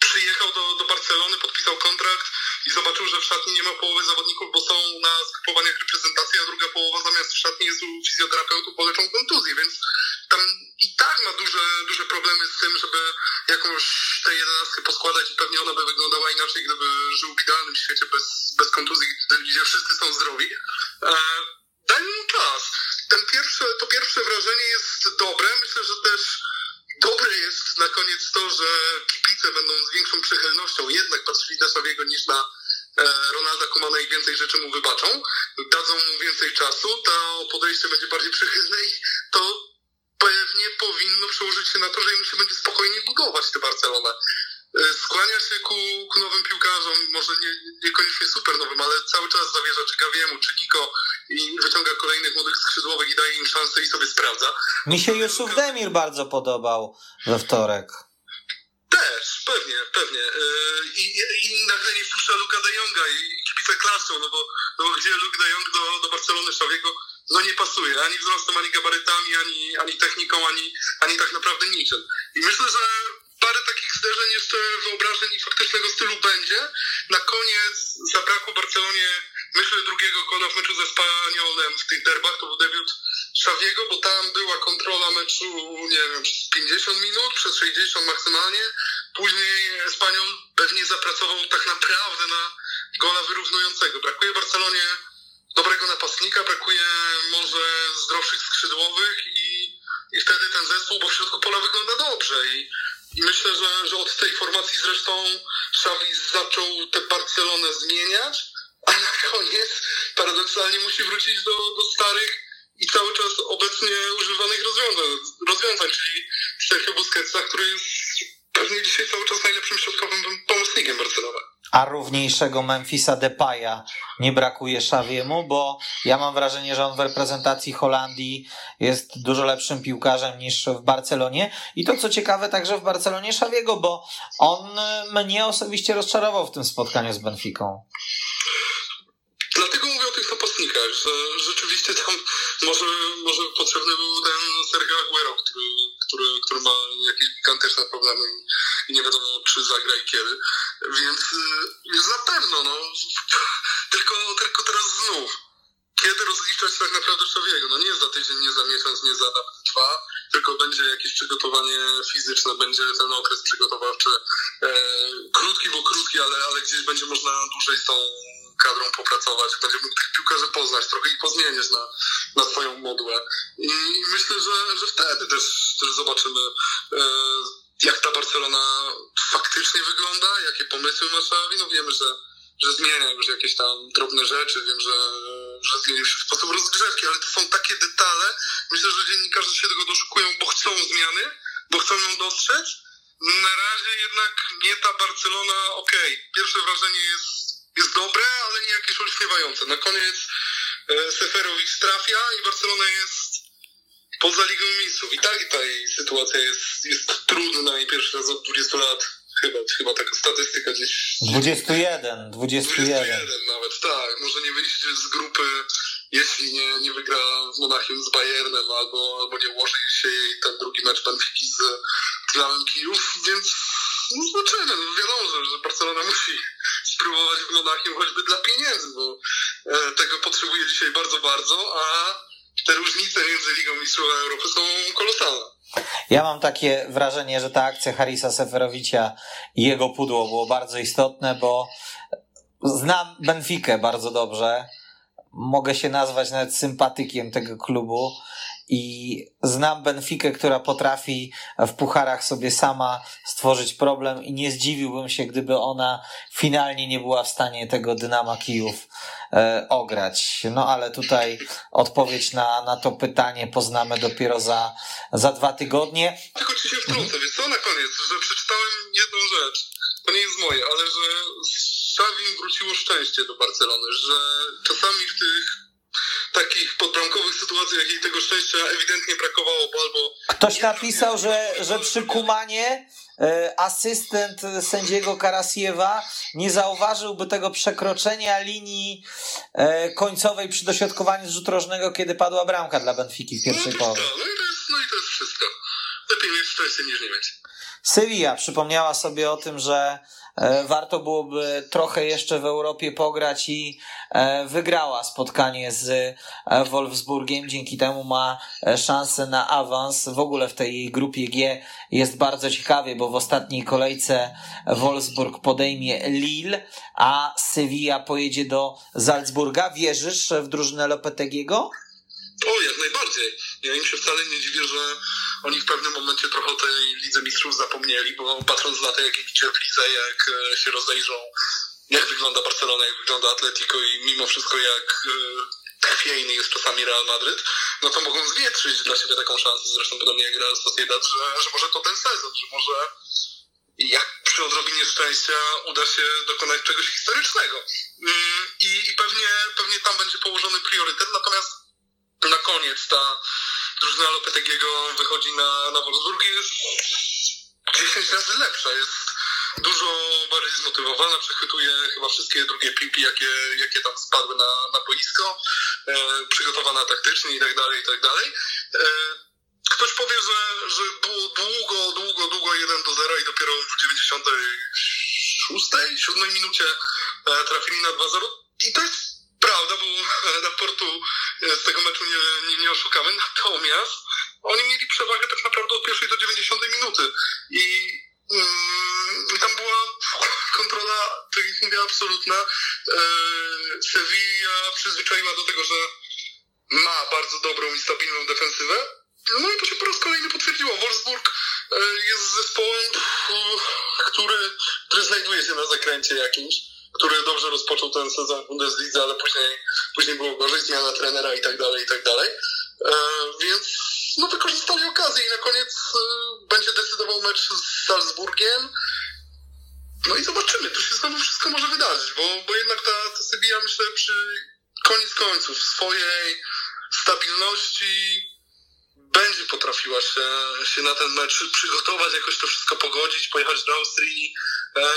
przyjechał do, do Barcelony, podpisał kontrakt i zobaczył, że w szatni nie ma połowy zawodników, bo są na skupowaniach reprezentacji, a druga połowa zamiast w szatni jest u fizjoterapeutów, poleczą kontuzji, więc tam i tak ma duże, duże problemy z tym, żeby jakąś tę jedenastkę poskładać i pewnie ona by wyglądała inaczej, gdyby żył w idealnym świecie bez, bez kontuzji, gdzie wszyscy są zdrowi. E, dajmy mu czas. Ten pierwsze, to pierwsze wrażenie jest dobre. Myślę, że też dobre jest na koniec to, że kibice będą z większą przychylnością jednak patrzyli na Szawiego niż na e, Ronalda Kumana i więcej rzeczy mu wybaczą, dadzą mu więcej czasu, to podejście będzie bardziej przychylne i to pewnie powinno przełożyć się na to, że mu się będzie spokojniej budować tę Barcelonę. E, skłania się ku, ku nowym piłkarzom, może nie, niekoniecznie super nowym, ale cały czas zawierza czy Gawiemu, czy Niko i wyciąga kolejnych młodych skrzydłowych i daje im szansę i sobie sprawdza. Mi się Jusuf Demir bardzo podobał we wtorek. Też, pewnie, pewnie. E, I, i nagle nie wpuszcza Luka de Jonga i kibice klaszczą, no bo, no bo gdzie Luke de Jong do, do Barcelony Szawiego no nie pasuje, ani wzrostem, ani gabarytami, ani, ani techniką, ani, ani tak naprawdę niczym. I myślę, że parę takich zderzeń jeszcze wyobrażeń i faktycznego stylu będzie. Na koniec zabrakło Barcelonie, myślę, drugiego kola w meczu ze Spaniolem w tych derbach. To był debiut Szawiego, bo tam była kontrola meczu, nie wiem, przez 50 minut, przez 60 maksymalnie. Później Espaniol pewnie zapracował tak naprawdę na gola wyrównującego. Brakuje Barcelonie dobrego napastnika, brakuje może zdrowszych skrzydłowych i, i wtedy ten zespół, bo w środku pola wygląda dobrze i i myślę, że, że od tej formacji zresztą Xavi zaczął tę Barcelonę zmieniać, a na koniec paradoksalnie musi wrócić do, do starych i cały czas obecnie używanych rozwiązań, rozwiązań czyli Sergio Busquetsa, który jest pewnie dzisiaj cały czas najlepszym środkowym pomocnikiem Barcelony a równiejszego Memphisa Depaya nie brakuje Szawiemu, bo ja mam wrażenie, że on w reprezentacji Holandii jest dużo lepszym piłkarzem niż w Barcelonie. I to co ciekawe, także w Barcelonie Szawiego, bo on mnie osobiście rozczarował w tym spotkaniu z Benficą. Dlatego mówię o tych napastnikach, że rzeczywiście tam może, może potrzebny był ten Sergio Aguero, który który, który ma jakieś gigantyczne problemy nie wiadomo, czy zagra i kiedy. Więc, więc na pewno, no. Tylko, tylko teraz znów kiedy rozliczać tak naprawdę Szawiego. No nie za tydzień, nie za miesiąc, nie za nawet dwa, tylko będzie jakieś przygotowanie fizyczne, będzie ten okres przygotowawczy e, krótki, bo krótki, ale, ale gdzieś będzie można dłużej z tą kadrą popracować, będzie mógł tych piłkarzy poznać, trochę ich pozmieniać na, na swoją modłę. I myślę, że, że wtedy też, też zobaczymy e, jak ta Barcelona faktycznie wygląda, jakie pomysły ma Xavi. No wiemy, że że zmienia już jakieś tam drobne rzeczy, wiem, że, że zmienił się sposób rozgrzewki, ale to są takie detale. Myślę, że dziennikarze się tego doszukują, bo chcą zmiany, bo chcą ją dostrzec. Na razie jednak nie ta Barcelona, okej, okay, pierwsze wrażenie jest, jest dobre, ale nie jakieś olśniewające. Na koniec e, Seferowicz trafia i Barcelona jest poza Ligą Mistrzów. I tak ta sytuacja jest, jest trudna i pierwszy raz od 20 lat Chyba, chyba taka statystyka gdzieś. 21, 21. 21 nawet, tak. Może nie wyjść z grupy, jeśli nie, nie wygra w Monachium z Bayernem, albo, albo nie ułoży się jej ten drugi mecz Benfiki z Dynamem Kijów, więc no zobaczymy. No wiadomo, że, że Barcelona musi spróbować w Monachium choćby dla pieniędzy, bo e, tego potrzebuje dzisiaj bardzo, bardzo, a te różnice między Ligą Mistrzów Europy są kolosalne. Ja mam takie wrażenie, że ta akcja Harisa Seferowicza i jego pudło było bardzo istotne, bo znam Benfikę bardzo dobrze. Mogę się nazwać nawet sympatykiem tego klubu i znam Benfikę, która potrafi w pucharach sobie sama stworzyć problem i nie zdziwiłbym się, gdyby ona finalnie nie była w stanie tego Dynama Kijów e, ograć. No ale tutaj odpowiedź na, na to pytanie poznamy dopiero za, za dwa tygodnie. Tylko ci się wtrącę, wiesz co, na koniec, że przeczytałem jedną rzecz, to nie jest moje, ale że Szawin wróciło szczęście do Barcelony, że czasami w tych takich podbramkowych sytuacjach jej tego szczęścia ewidentnie brakowało, bo albo... Ktoś napisał, że, że przy Kumanie e, asystent sędziego Karasiewa nie zauważyłby tego przekroczenia linii e, końcowej przy dośrodkowaniu z rzut rożnego, kiedy padła bramka dla Benfiki w pierwszej no połowie. No, no, i to jest, no i to jest wszystko. Lepiej mieć szczęście niż nie mieć. Sevilla przypomniała sobie o tym, że warto byłoby trochę jeszcze w Europie pograć i e, wygrała spotkanie z e, Wolfsburgiem. Dzięki temu ma szansę na awans. W ogóle w tej grupie G jest bardzo ciekawie, bo w ostatniej kolejce Wolfsburg podejmie Lille, a Sevilla pojedzie do Salzburga. Wierzysz w drużynę Lopetegiego? O, jak najbardziej. Ja im się wcale nie dziwię, że oni w pewnym momencie trochę o tej Lidze Mistrzów zapomnieli, bo patrząc na to, jak idzie w lidze, jak e, się rozejrzą, jak wygląda Barcelona, jak wygląda Atletico i mimo wszystko jak e, chwiejny jest czasami Real Madryt, no to mogą zwietrzyć dla siebie taką szansę, zresztą podobnie jak Real Sociedad, że, że może to ten sezon, że może jak przy odrobinie szczęścia uda się dokonać czegoś historycznego. Mm, I, i pewnie, pewnie tam będzie położony priorytet, natomiast na koniec ta drużyna Lopetegiego wychodzi na, na Wolfsburg i jest 10 razy lepsza. Jest dużo bardziej zmotywowana, przechwytuje chyba wszystkie drugie piłki, jakie, jakie tam spadły na, na boisko, e, przygotowana taktycznie i tak dalej, i tak dalej. E, ktoś powie, że, że było długo, długo, długo 1 do 0 i dopiero w 96, 7 minucie e, trafili na 2-0 i to jest prawda, bo raportu z tego meczu nie, nie, nie oszukamy. Natomiast oni mieli przewagę tak naprawdę od pierwszej do 90 minuty. I mm, tam była kontrola, tak jak mówię, absolutna. E, Sevilla przyzwyczaiła do tego, że ma bardzo dobrą i stabilną defensywę. No i to się po raz kolejny potwierdziło. Wolfsburg e, jest zespołem, który, który znajduje się na zakręcie jakimś który dobrze rozpoczął ten sezon w Bundesliga, ale później, później było gorzej, zmiana trenera i tak dalej, i tak dalej. E, więc no, wykorzystali okazję i na koniec e, będzie decydował mecz z Salzburgiem. No i zobaczymy, tu się znowu wszystko może wydarzyć, bo, bo jednak ta, ta Sevilla, myślę, przy koniec końców swojej stabilności będzie potrafiła się, się na ten mecz przygotować, jakoś to wszystko pogodzić, pojechać do Austrii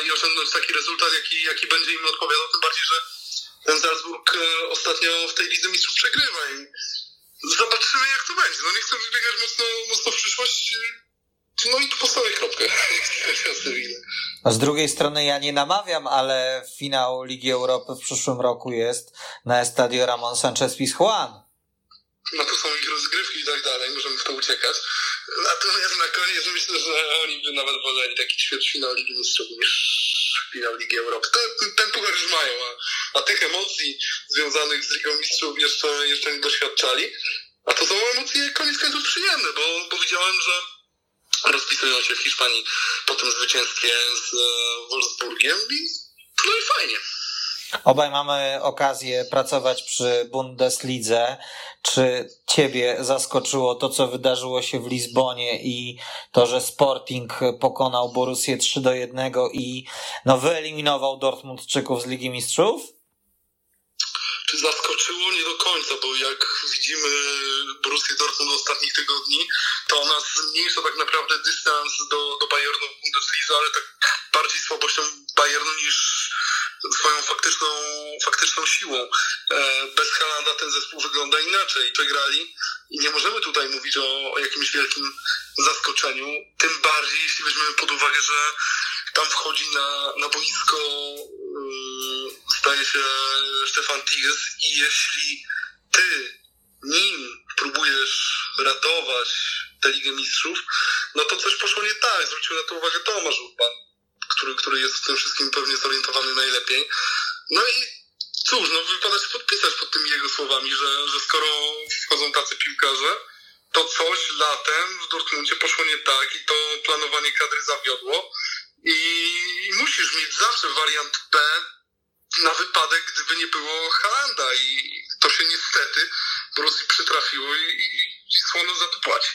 i osiągnąć taki rezultat, jaki, jaki będzie im odpowiadał, tym bardziej, że ten Salzburg e, ostatnio w tej Lidze Mistrzów przegrywa i zobaczymy jak to będzie. No nie chcę wybiegać mocno, mocno w przyszłość. no i tu postawię kropkę. A z drugiej strony ja nie namawiam, ale finał Ligi Europy w przyszłym roku jest na Estadio Ramon Sanchez Pizjuan. No to są ich rozgrywki i tak dalej, możemy w to uciekać. Natomiast na koniec myślę, że oni by nawet woleli taki ćwierćfinał Ligi Mistrzów niż finał Ligi Europy. Ten, ten puchar już mają, a, a tych emocji związanych z Ligą Mistrzów jeszcze, jeszcze nie doświadczali. A to są emocje koniec końców przyjemne, bo, bo widziałem, że rozpisują się w Hiszpanii po tym zwycięstwie z e, Wolfsburgiem i no i fajnie. Obaj mamy okazję pracować przy Bundeslidze. Czy ciebie zaskoczyło to, co wydarzyło się w Lizbonie i to, że Sporting pokonał Borussię 3 do 1 i no, wyeliminował Dortmundczyków z Ligi Mistrzów? Czy zaskoczyło? Nie do końca, bo jak widzimy Borussię Dortmund ostatnich tygodni, to ona zmniejsza tak naprawdę dystans do, do Bayernu w Bundeslidze, ale tak bardziej słabością Bayernu niż swoją faktyczną, faktyczną siłą. E, bez Halanda ten zespół wygląda inaczej. Przegrali i nie możemy tutaj mówić o, o jakimś wielkim zaskoczeniu. Tym bardziej, jeśli weźmiemy pod uwagę, że tam wchodzi na, na boisko yy, zdaje się Stefan Tigges i jeśli ty nim próbujesz ratować tę Ligę Mistrzów, no to coś poszło nie tak. Zwrócił na to uwagę Tomasz Urban który, który jest w tym wszystkim pewnie zorientowany najlepiej. No i cóż, no wypada się podpisać pod tymi jego słowami, że, że skoro wchodzą tacy piłkarze, to coś latem w Dortmundzie poszło nie tak i to planowanie kadry zawiodło i musisz mieć zawsze wariant B na wypadek, gdyby nie było Halanda i to się niestety Rosji przytrafiło i, i, i słono za to płaci.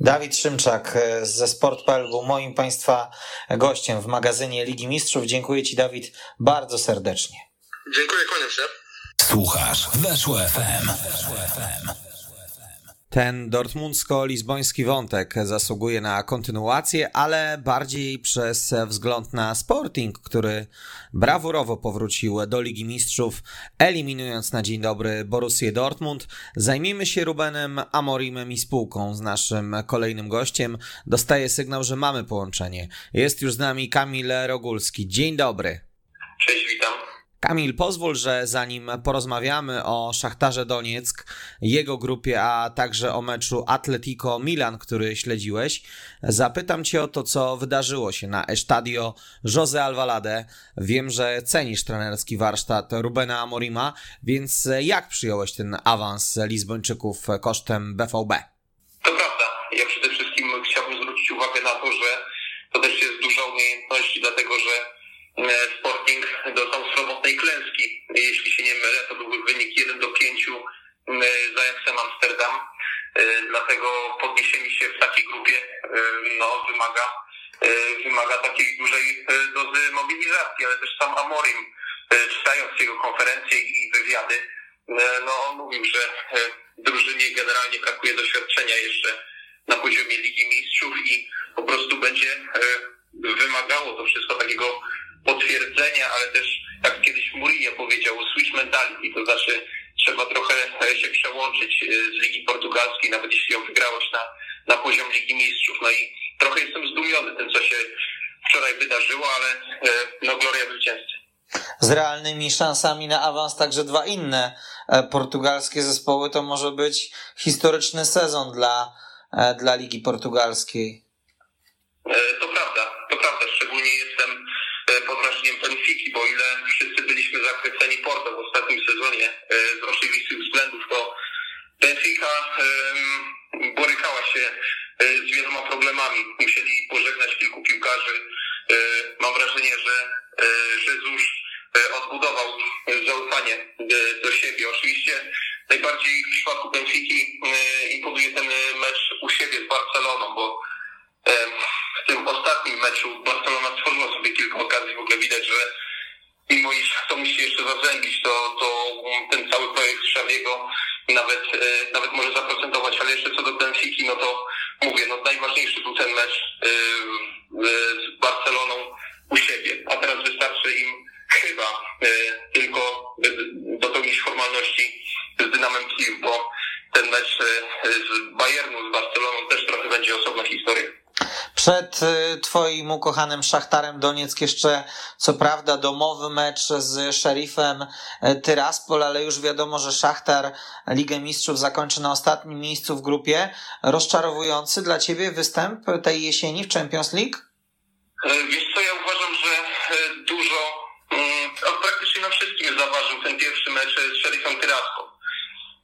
Dawid Szymczak e, ze Sport.pl był moim Państwa gościem w magazynie Ligi Mistrzów. Dziękuję Ci, Dawid, bardzo serdecznie. Dziękuję, się. Słuchasz, weszło FM. Weszło FM. Ten dortmundsko-lizboński wątek zasługuje na kontynuację, ale bardziej przez wzgląd na Sporting, który brawurowo powrócił do Ligi Mistrzów, eliminując na dzień dobry Borussię Dortmund. Zajmijmy się Rubenem Amorimem i spółką z naszym kolejnym gościem. Dostaję sygnał, że mamy połączenie. Jest już z nami Kamil Rogulski. Dzień dobry. Kamil, pozwól, że zanim porozmawiamy o Szachtarze Donieck, jego grupie, a także o meczu Atletico Milan, który śledziłeś, zapytam cię o to, co wydarzyło się na Estadio Jose Alvalade. Wiem, że cenisz trenerski warsztat Rubena Amorima, więc jak przyjąłeś ten awans Lizbończyków kosztem BVB? To prawda. Ja przede wszystkim chciałbym zwrócić uwagę na to, że to też jest duża umiejętność, dlatego że E, Sporting dostał sromotnej klęski. Jeśli się nie mylę, to byłby wynik 1 do 5 za Ajaxem Amsterdam. E, dlatego podniesienie się w takiej grupie no, wymaga, e, wymaga takiej dużej dozy mobilizacji, ale też sam Amorim, czytając jego konferencje i wywiady, no, on mówił, że drużynie generalnie brakuje doświadczenia jeszcze na poziomie Ligi Mistrzów i po prostu będzie wymagało to wszystko takiego potwierdzenia, ale też jak kiedyś Mourinho powiedział, switch mentality, to znaczy trzeba trochę się przełączyć e, z Ligi Portugalskiej, nawet jeśli ją wygrałeś na, na poziom Ligi Mistrzów. No i trochę jestem zdumiony tym, co się wczoraj wydarzyło, ale e, no gloria zwycięzcy. Z realnymi szansami na awans także dwa inne e, portugalskie zespoły, to może być historyczny sezon dla, dla Ligi Portugalskiej. To prawda. Szczególnie jestem E, pod wrażeniem Benfiki, bo ile wszyscy byliśmy zachwyceni Porto w sezonie e, z oczywistych względów, to Benfica borykała się e, z wieloma problemami. Musieli pożegnać kilku piłkarzy. Mam wrażenie, że Jezus odbudował zaufanie do siebie. Oczywiście najbardziej w przypadku Benfiki imponuje ten mecz u siebie z Barceloną, bo w tym ostatnim meczu Barcelona stworzyła sobie kilka okazji, w ogóle widać, że mimo iż to musi jeszcze zazębić, to, to ten cały projekt Szawiego nawet, e, nawet może zaprocentować, ale jeszcze co do Benfiki, no to mówię, no najważniejszy był ten mecz e, z Barceloną u siebie, a teraz wystarczy im chyba e, tylko dopełnić formalności z Dynamem Kijów, bo ten mecz z Bayernu, z Barceloną też trochę będzie osobna historia. Twoim ukochanym Szachtarem Donieck jeszcze co prawda domowy mecz z Szerifem e, Tyraspol, ale już wiadomo, że Szachtar Ligę Mistrzów zakończy na ostatnim miejscu w grupie. Rozczarowujący dla ciebie występ tej jesieni w Champions League? Wiesz co, ja uważam, że dużo, mm, praktycznie na wszystkim zaważył ten pierwszy mecz z Szerifem Tyraspol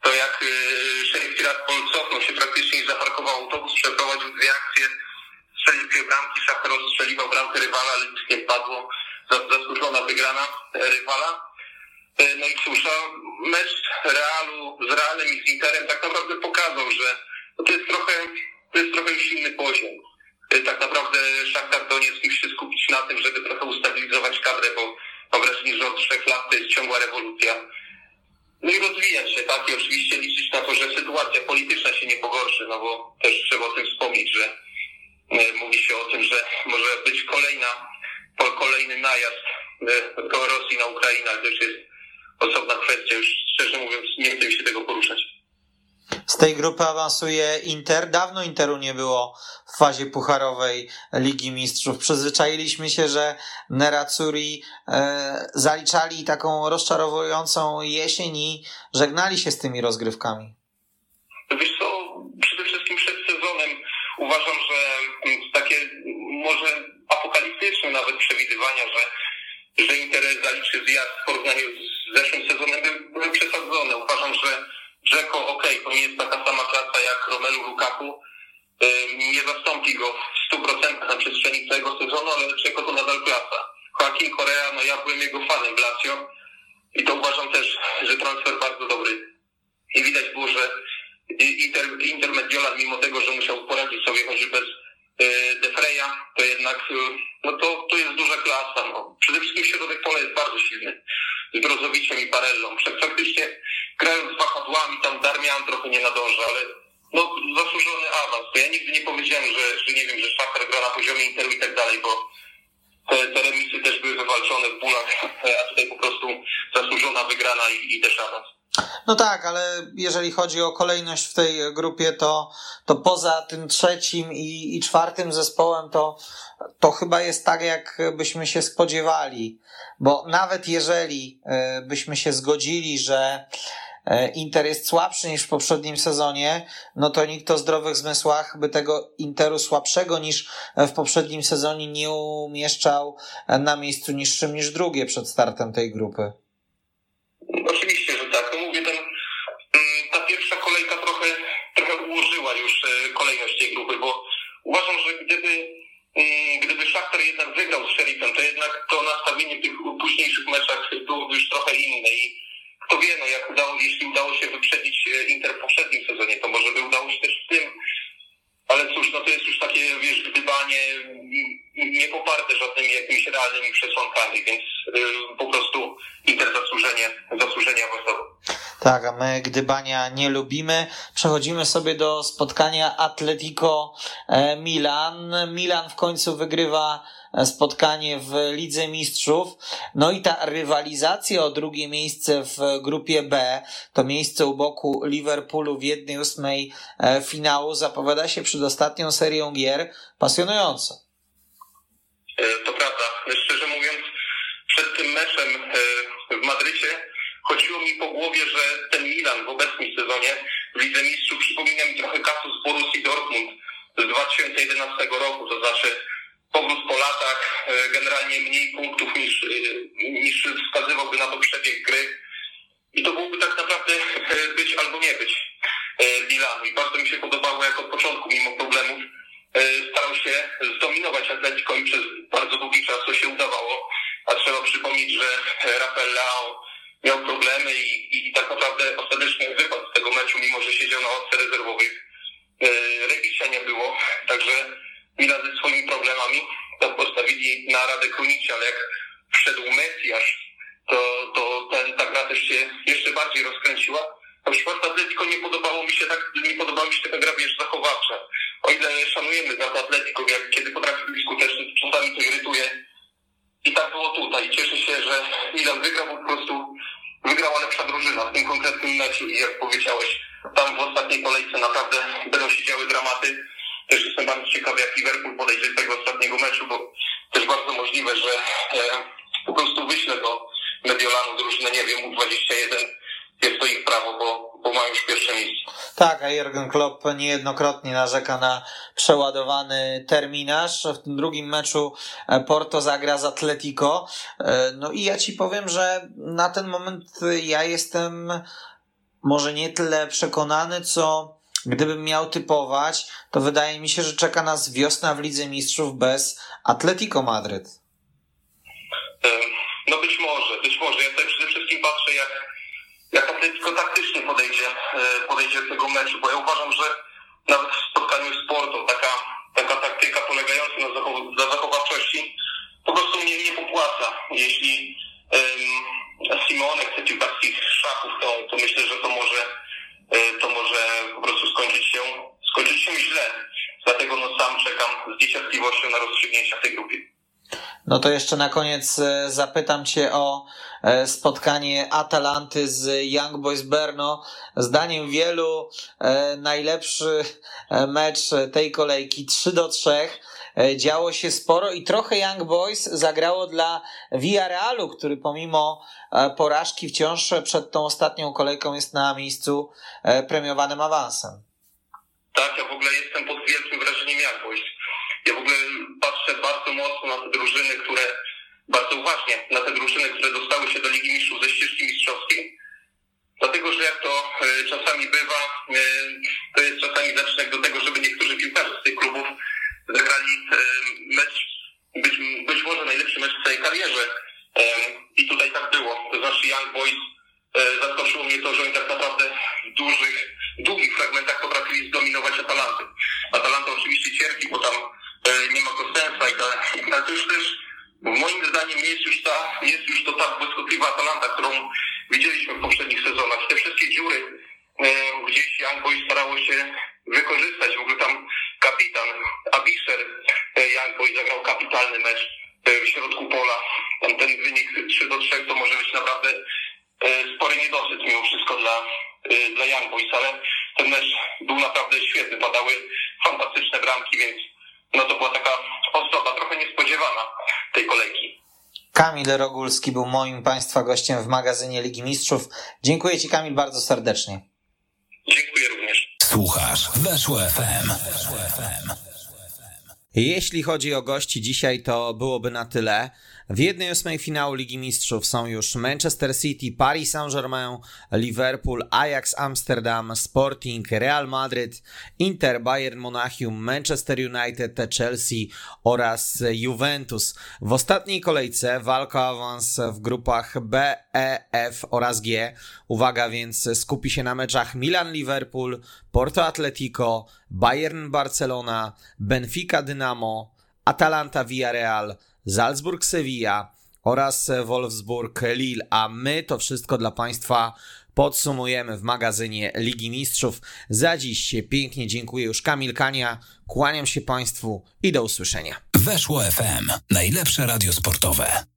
to jak y, Sheriff Tiraspol cofnął się praktycznie i zaparkował autobus, przeprowadził dwie akcje, strzelił dwie bramki, Szachtar rozstrzeliwał bramkę rywala, nic nie padło, zasłużona wygrana rywala. Y, no i cóż, mecz Realu z Realem i z Interem tak naprawdę pokazał, że to jest trochę, to jest trochę już inny poziom. Y, tak naprawdę Szachtar Donieck musi się skupić na tym, żeby trochę ustabilizować kadrę, bo mam wrażenie, że od trzech lat to jest ciągła rewolucja no i rozwijać się, tak? I oczywiście liczyć na to, że sytuacja polityczna się nie pogorszy, no bo też trzeba o tym wspomnieć, że e, mówi się o tym, że może być kolejna, kolejny najazd e, Rosji na Ukrainę, ale to już jest osobna kwestia, już szczerze mówiąc nie chcę mi się tego poruszać. Z tej grupy awansuje Inter. Dawno Interu nie było w fazie pucharowej Ligi Mistrzów. Przyzwyczailiśmy się, że Nerazzurri e, zaliczali taką rozczarowującą jesień i żegnali się z tymi rozgrywkami. Wiesz co, przede wszystkim uważam, że takie może apokaliptyczne nawet przewidywania, że, że Inter zaliczy zjazd w porównaniu z zeszłym sezonem były przesadzone. Uważam, że Rzeko, ok, to nie jest taka sama klasa jak Romelu Lukaku, nie zastąpi go w 100% na przestrzeni całego sezonu, ale Czeko to nadal klasa. Joaquin Korea, no ja byłem jego fanem w Lazio i to uważam też, że transfer bardzo dobry. I widać było, że Inter, mimo tego, że musiał poradzić sobie choćby bez y, De Freya, to jednak y, no to, to jest duża klasa. No. Przede wszystkim środek pola jest bardzo silny. Z Brozowiczem i Barellą. Faktycznie grając z wahadłami, tam Darmian trochę nie nadąża, ale no, zasłużony awans. Bo ja nigdy nie powiedziałem, że, że nie wiem, że Szachtar gra na poziomie Interu i tak dalej, bo te, te remisy też były wywalczone w bólach, a tutaj po prostu zasłużona wygrana i, i też awans. No tak, ale jeżeli chodzi o kolejność w tej grupie, to, to poza tym trzecim i, i czwartym zespołem, to, to chyba jest tak, jak byśmy się spodziewali. Bo nawet jeżeli e, byśmy się zgodzili, że e, Inter jest słabszy niż w poprzednim sezonie, no to nikt o zdrowych zmysłach by tego Interu słabszego niż w poprzednim sezonie nie umieszczał na miejscu niższym niż drugie przed startem tej grupy. Oczywiście, uważam, że gdyby mm, gdyby jednak wygrał z Sheriffem, to jednak to nastawienie w tych późniejszych meczach byłoby już trochę inne. I kto wie, no jak udało, jeśli udało się wyprzedzić e, Inter w poprzednim sezonie, to może by udało się też w tym ale cóż, no to jest już takie, wiesz, gdybanie nie poparte żadnymi jakimiś realnymi przesłankami, więc yy, po prostu Inter zasłużenie, zasłużenie awansował. Tak, a my gdybania nie lubimy. Przechodzimy sobie do spotkania Atletico e, Milan. Milan w końcu wygrywa spotkanie w Lidze Mistrzów. No i ta rywalizacja o drugie miejsce w grupie B, to miejsce u boku Liverpoolu w jednej ósmej e, finału zapowiada się przed ostatnią serią gier pasjonująco. E, to prawda. Szczerze mówiąc, przed tym meczem e, w Madrycie chodziło mi po głowie, że ten Milan w obecnym sezonie w Lidze Mistrzów przypomina mi trochę kasus Borussii Dortmund z 2011 roku, to znaczy powrót po latach, e, generalnie mniej punktów niż, e, niż wskazywałby na to przebieg gry. I to byłoby tak naprawdę e, być albo nie być Milanu. I bardzo mi się podobało, jak od początku, mimo problemów, starał się zdominować Atletico i przez bardzo długi czas to się udawało. A trzeba przypomnieć, że Rafael Leao miał problemy i, i tak naprawdę ostatecznie wypadł z tego meczu, mimo że siedział na ławce rezerwowych. Rebicia nie było, także Milan ze swoimi problemami, tam postawili na Radę Krunici, ale jak wszedł Mesjasz, to, to ten, ta gra też się jeszcze bardziej rozkręciła. Na przykład Atletico nie podobało mi się tak, nie podobała mi się taka gra wiesz, zachowawcza. O ile szanujemy za to Atletico, jak kiedy potrafi być skuteczny, czasami to irytuje. I tak było tutaj. Cieszę się, że Milan wygrał, po prostu wygrała lepsza drużyna w tym konkretnym meczu i jak powiedziałeś, tam w ostatniej kolejce naprawdę będą się działy dramaty. Też jestem bardzo ciekawy, jak Liverpool podejdzie do tego ostatniego meczu, bo też bardzo możliwe, że e, po prostu wyślę do Mediolanu drużynę, nie wiem, U21, jest to ich prawo, bo, bo mają już pierwsze miejsce. Tak, a Jurgen Klopp niejednokrotnie narzeka na przeładowany terminarz. W tym drugim meczu e, Porto zagra z Atletico. E, no i ja ci powiem, że na ten moment ja jestem może nie tyle przekonany, co gdybym miał typować, to wydaje mi się, że czeka nas wiosna w Lidze Mistrzów bez Atletico Madryt. No być może, być może. Ja tutaj przede wszystkim patrzę, jak, jak Atletico taktycznie podejdzie, e, podejdzie do tego meczu, bo ja uważam, że nawet w spotkaniu z Porto taka, taka taktyka polegająca na zachow- zachowawczości po prostu mnie nie popłaca. Jeśli um, Simone chce piłkarskich szachów, to, to myślę, że to może, e, to może po prostu skończyć się, skończyć się źle. Dlatego no sam czekam z niecierpliwością na rozstrzygnięcia w tej grupie. No to jeszcze na koniec e, zapytam Cię o e, spotkanie Atalanty z Young Boys Berno. Zdaniem wielu e, najlepszy mecz tej kolejki 3 do 3. Działo się sporo i trochę Young Boys zagrało dla Villarrealu, który pomimo porażki wciąż przed tą ostatnią kolejką jest na miejscu premiowanym awansem. Tak, ja w ogóle jestem pod wielkim wrażeniem Boys ja w ogóle patrzę bardzo mocno na te drużyny, które, bardzo uważnie, na te drużyny, które dostały się do Ligi Mistrzów ze ścieżki mistrzowskiej. Dlatego, że jak to e, czasami bywa, e, to jest czasami zaczynek do tego, żeby niektórzy piłkarze z tych klubów zagrali e, mecz, być, być może najlepszy mecz w całej karierze. I tutaj tak było. To znaczy Young Boys zaskoczyło mnie to, że oni tak naprawdę w dużych, Atalanta, którą widzieliśmy w poprzednich sezonach. Te wszystkie dziury e, gdzieś Young Boys starało się wykorzystać. W ogóle tam kapitan Abisher e, Young Boys zagrał kapitalny mecz w środku pola. Tam ten wynik 3 do 3 to może być naprawdę spory niedosyt mimo wszystko dla, dla Young Boys, ale ten mecz był naprawdę świetny. Padały fantastyczne bramki, więc no to była taka osoba trochę niespodziewana tej kolejki. Rogulski był moim Państwa gościem w magazynie Ligi Mistrzów. Dziękuję Ci Kamil bardzo serdecznie. Dziękuję również. Słuchasz Weszło FM. Weszło FM. Jeśli chodzi o gości dzisiaj, to byłoby na tyle. W jednej ósmej finału Ligi Mistrzów są już Manchester City, Paris Saint-Germain, Liverpool, Ajax Amsterdam, Sporting, Real Madrid, Inter, Bayern Monachium, Manchester United, Chelsea oraz Juventus. W ostatniej kolejce walka o awans w grupach B, E, F oraz G. Uwaga więc skupi się na meczach Milan-Liverpool, Porto Atletico, Bayern Barcelona, Benfica Dynamo, Atalanta Villarreal, Salzburg Sevilla oraz Wolfsburg Lille, a my to wszystko dla Państwa podsumujemy w magazynie Ligi Mistrzów. Za dziś się pięknie dziękuję już Kamil Kania, kłaniam się Państwu i do usłyszenia. Weszło FM, najlepsze radio sportowe.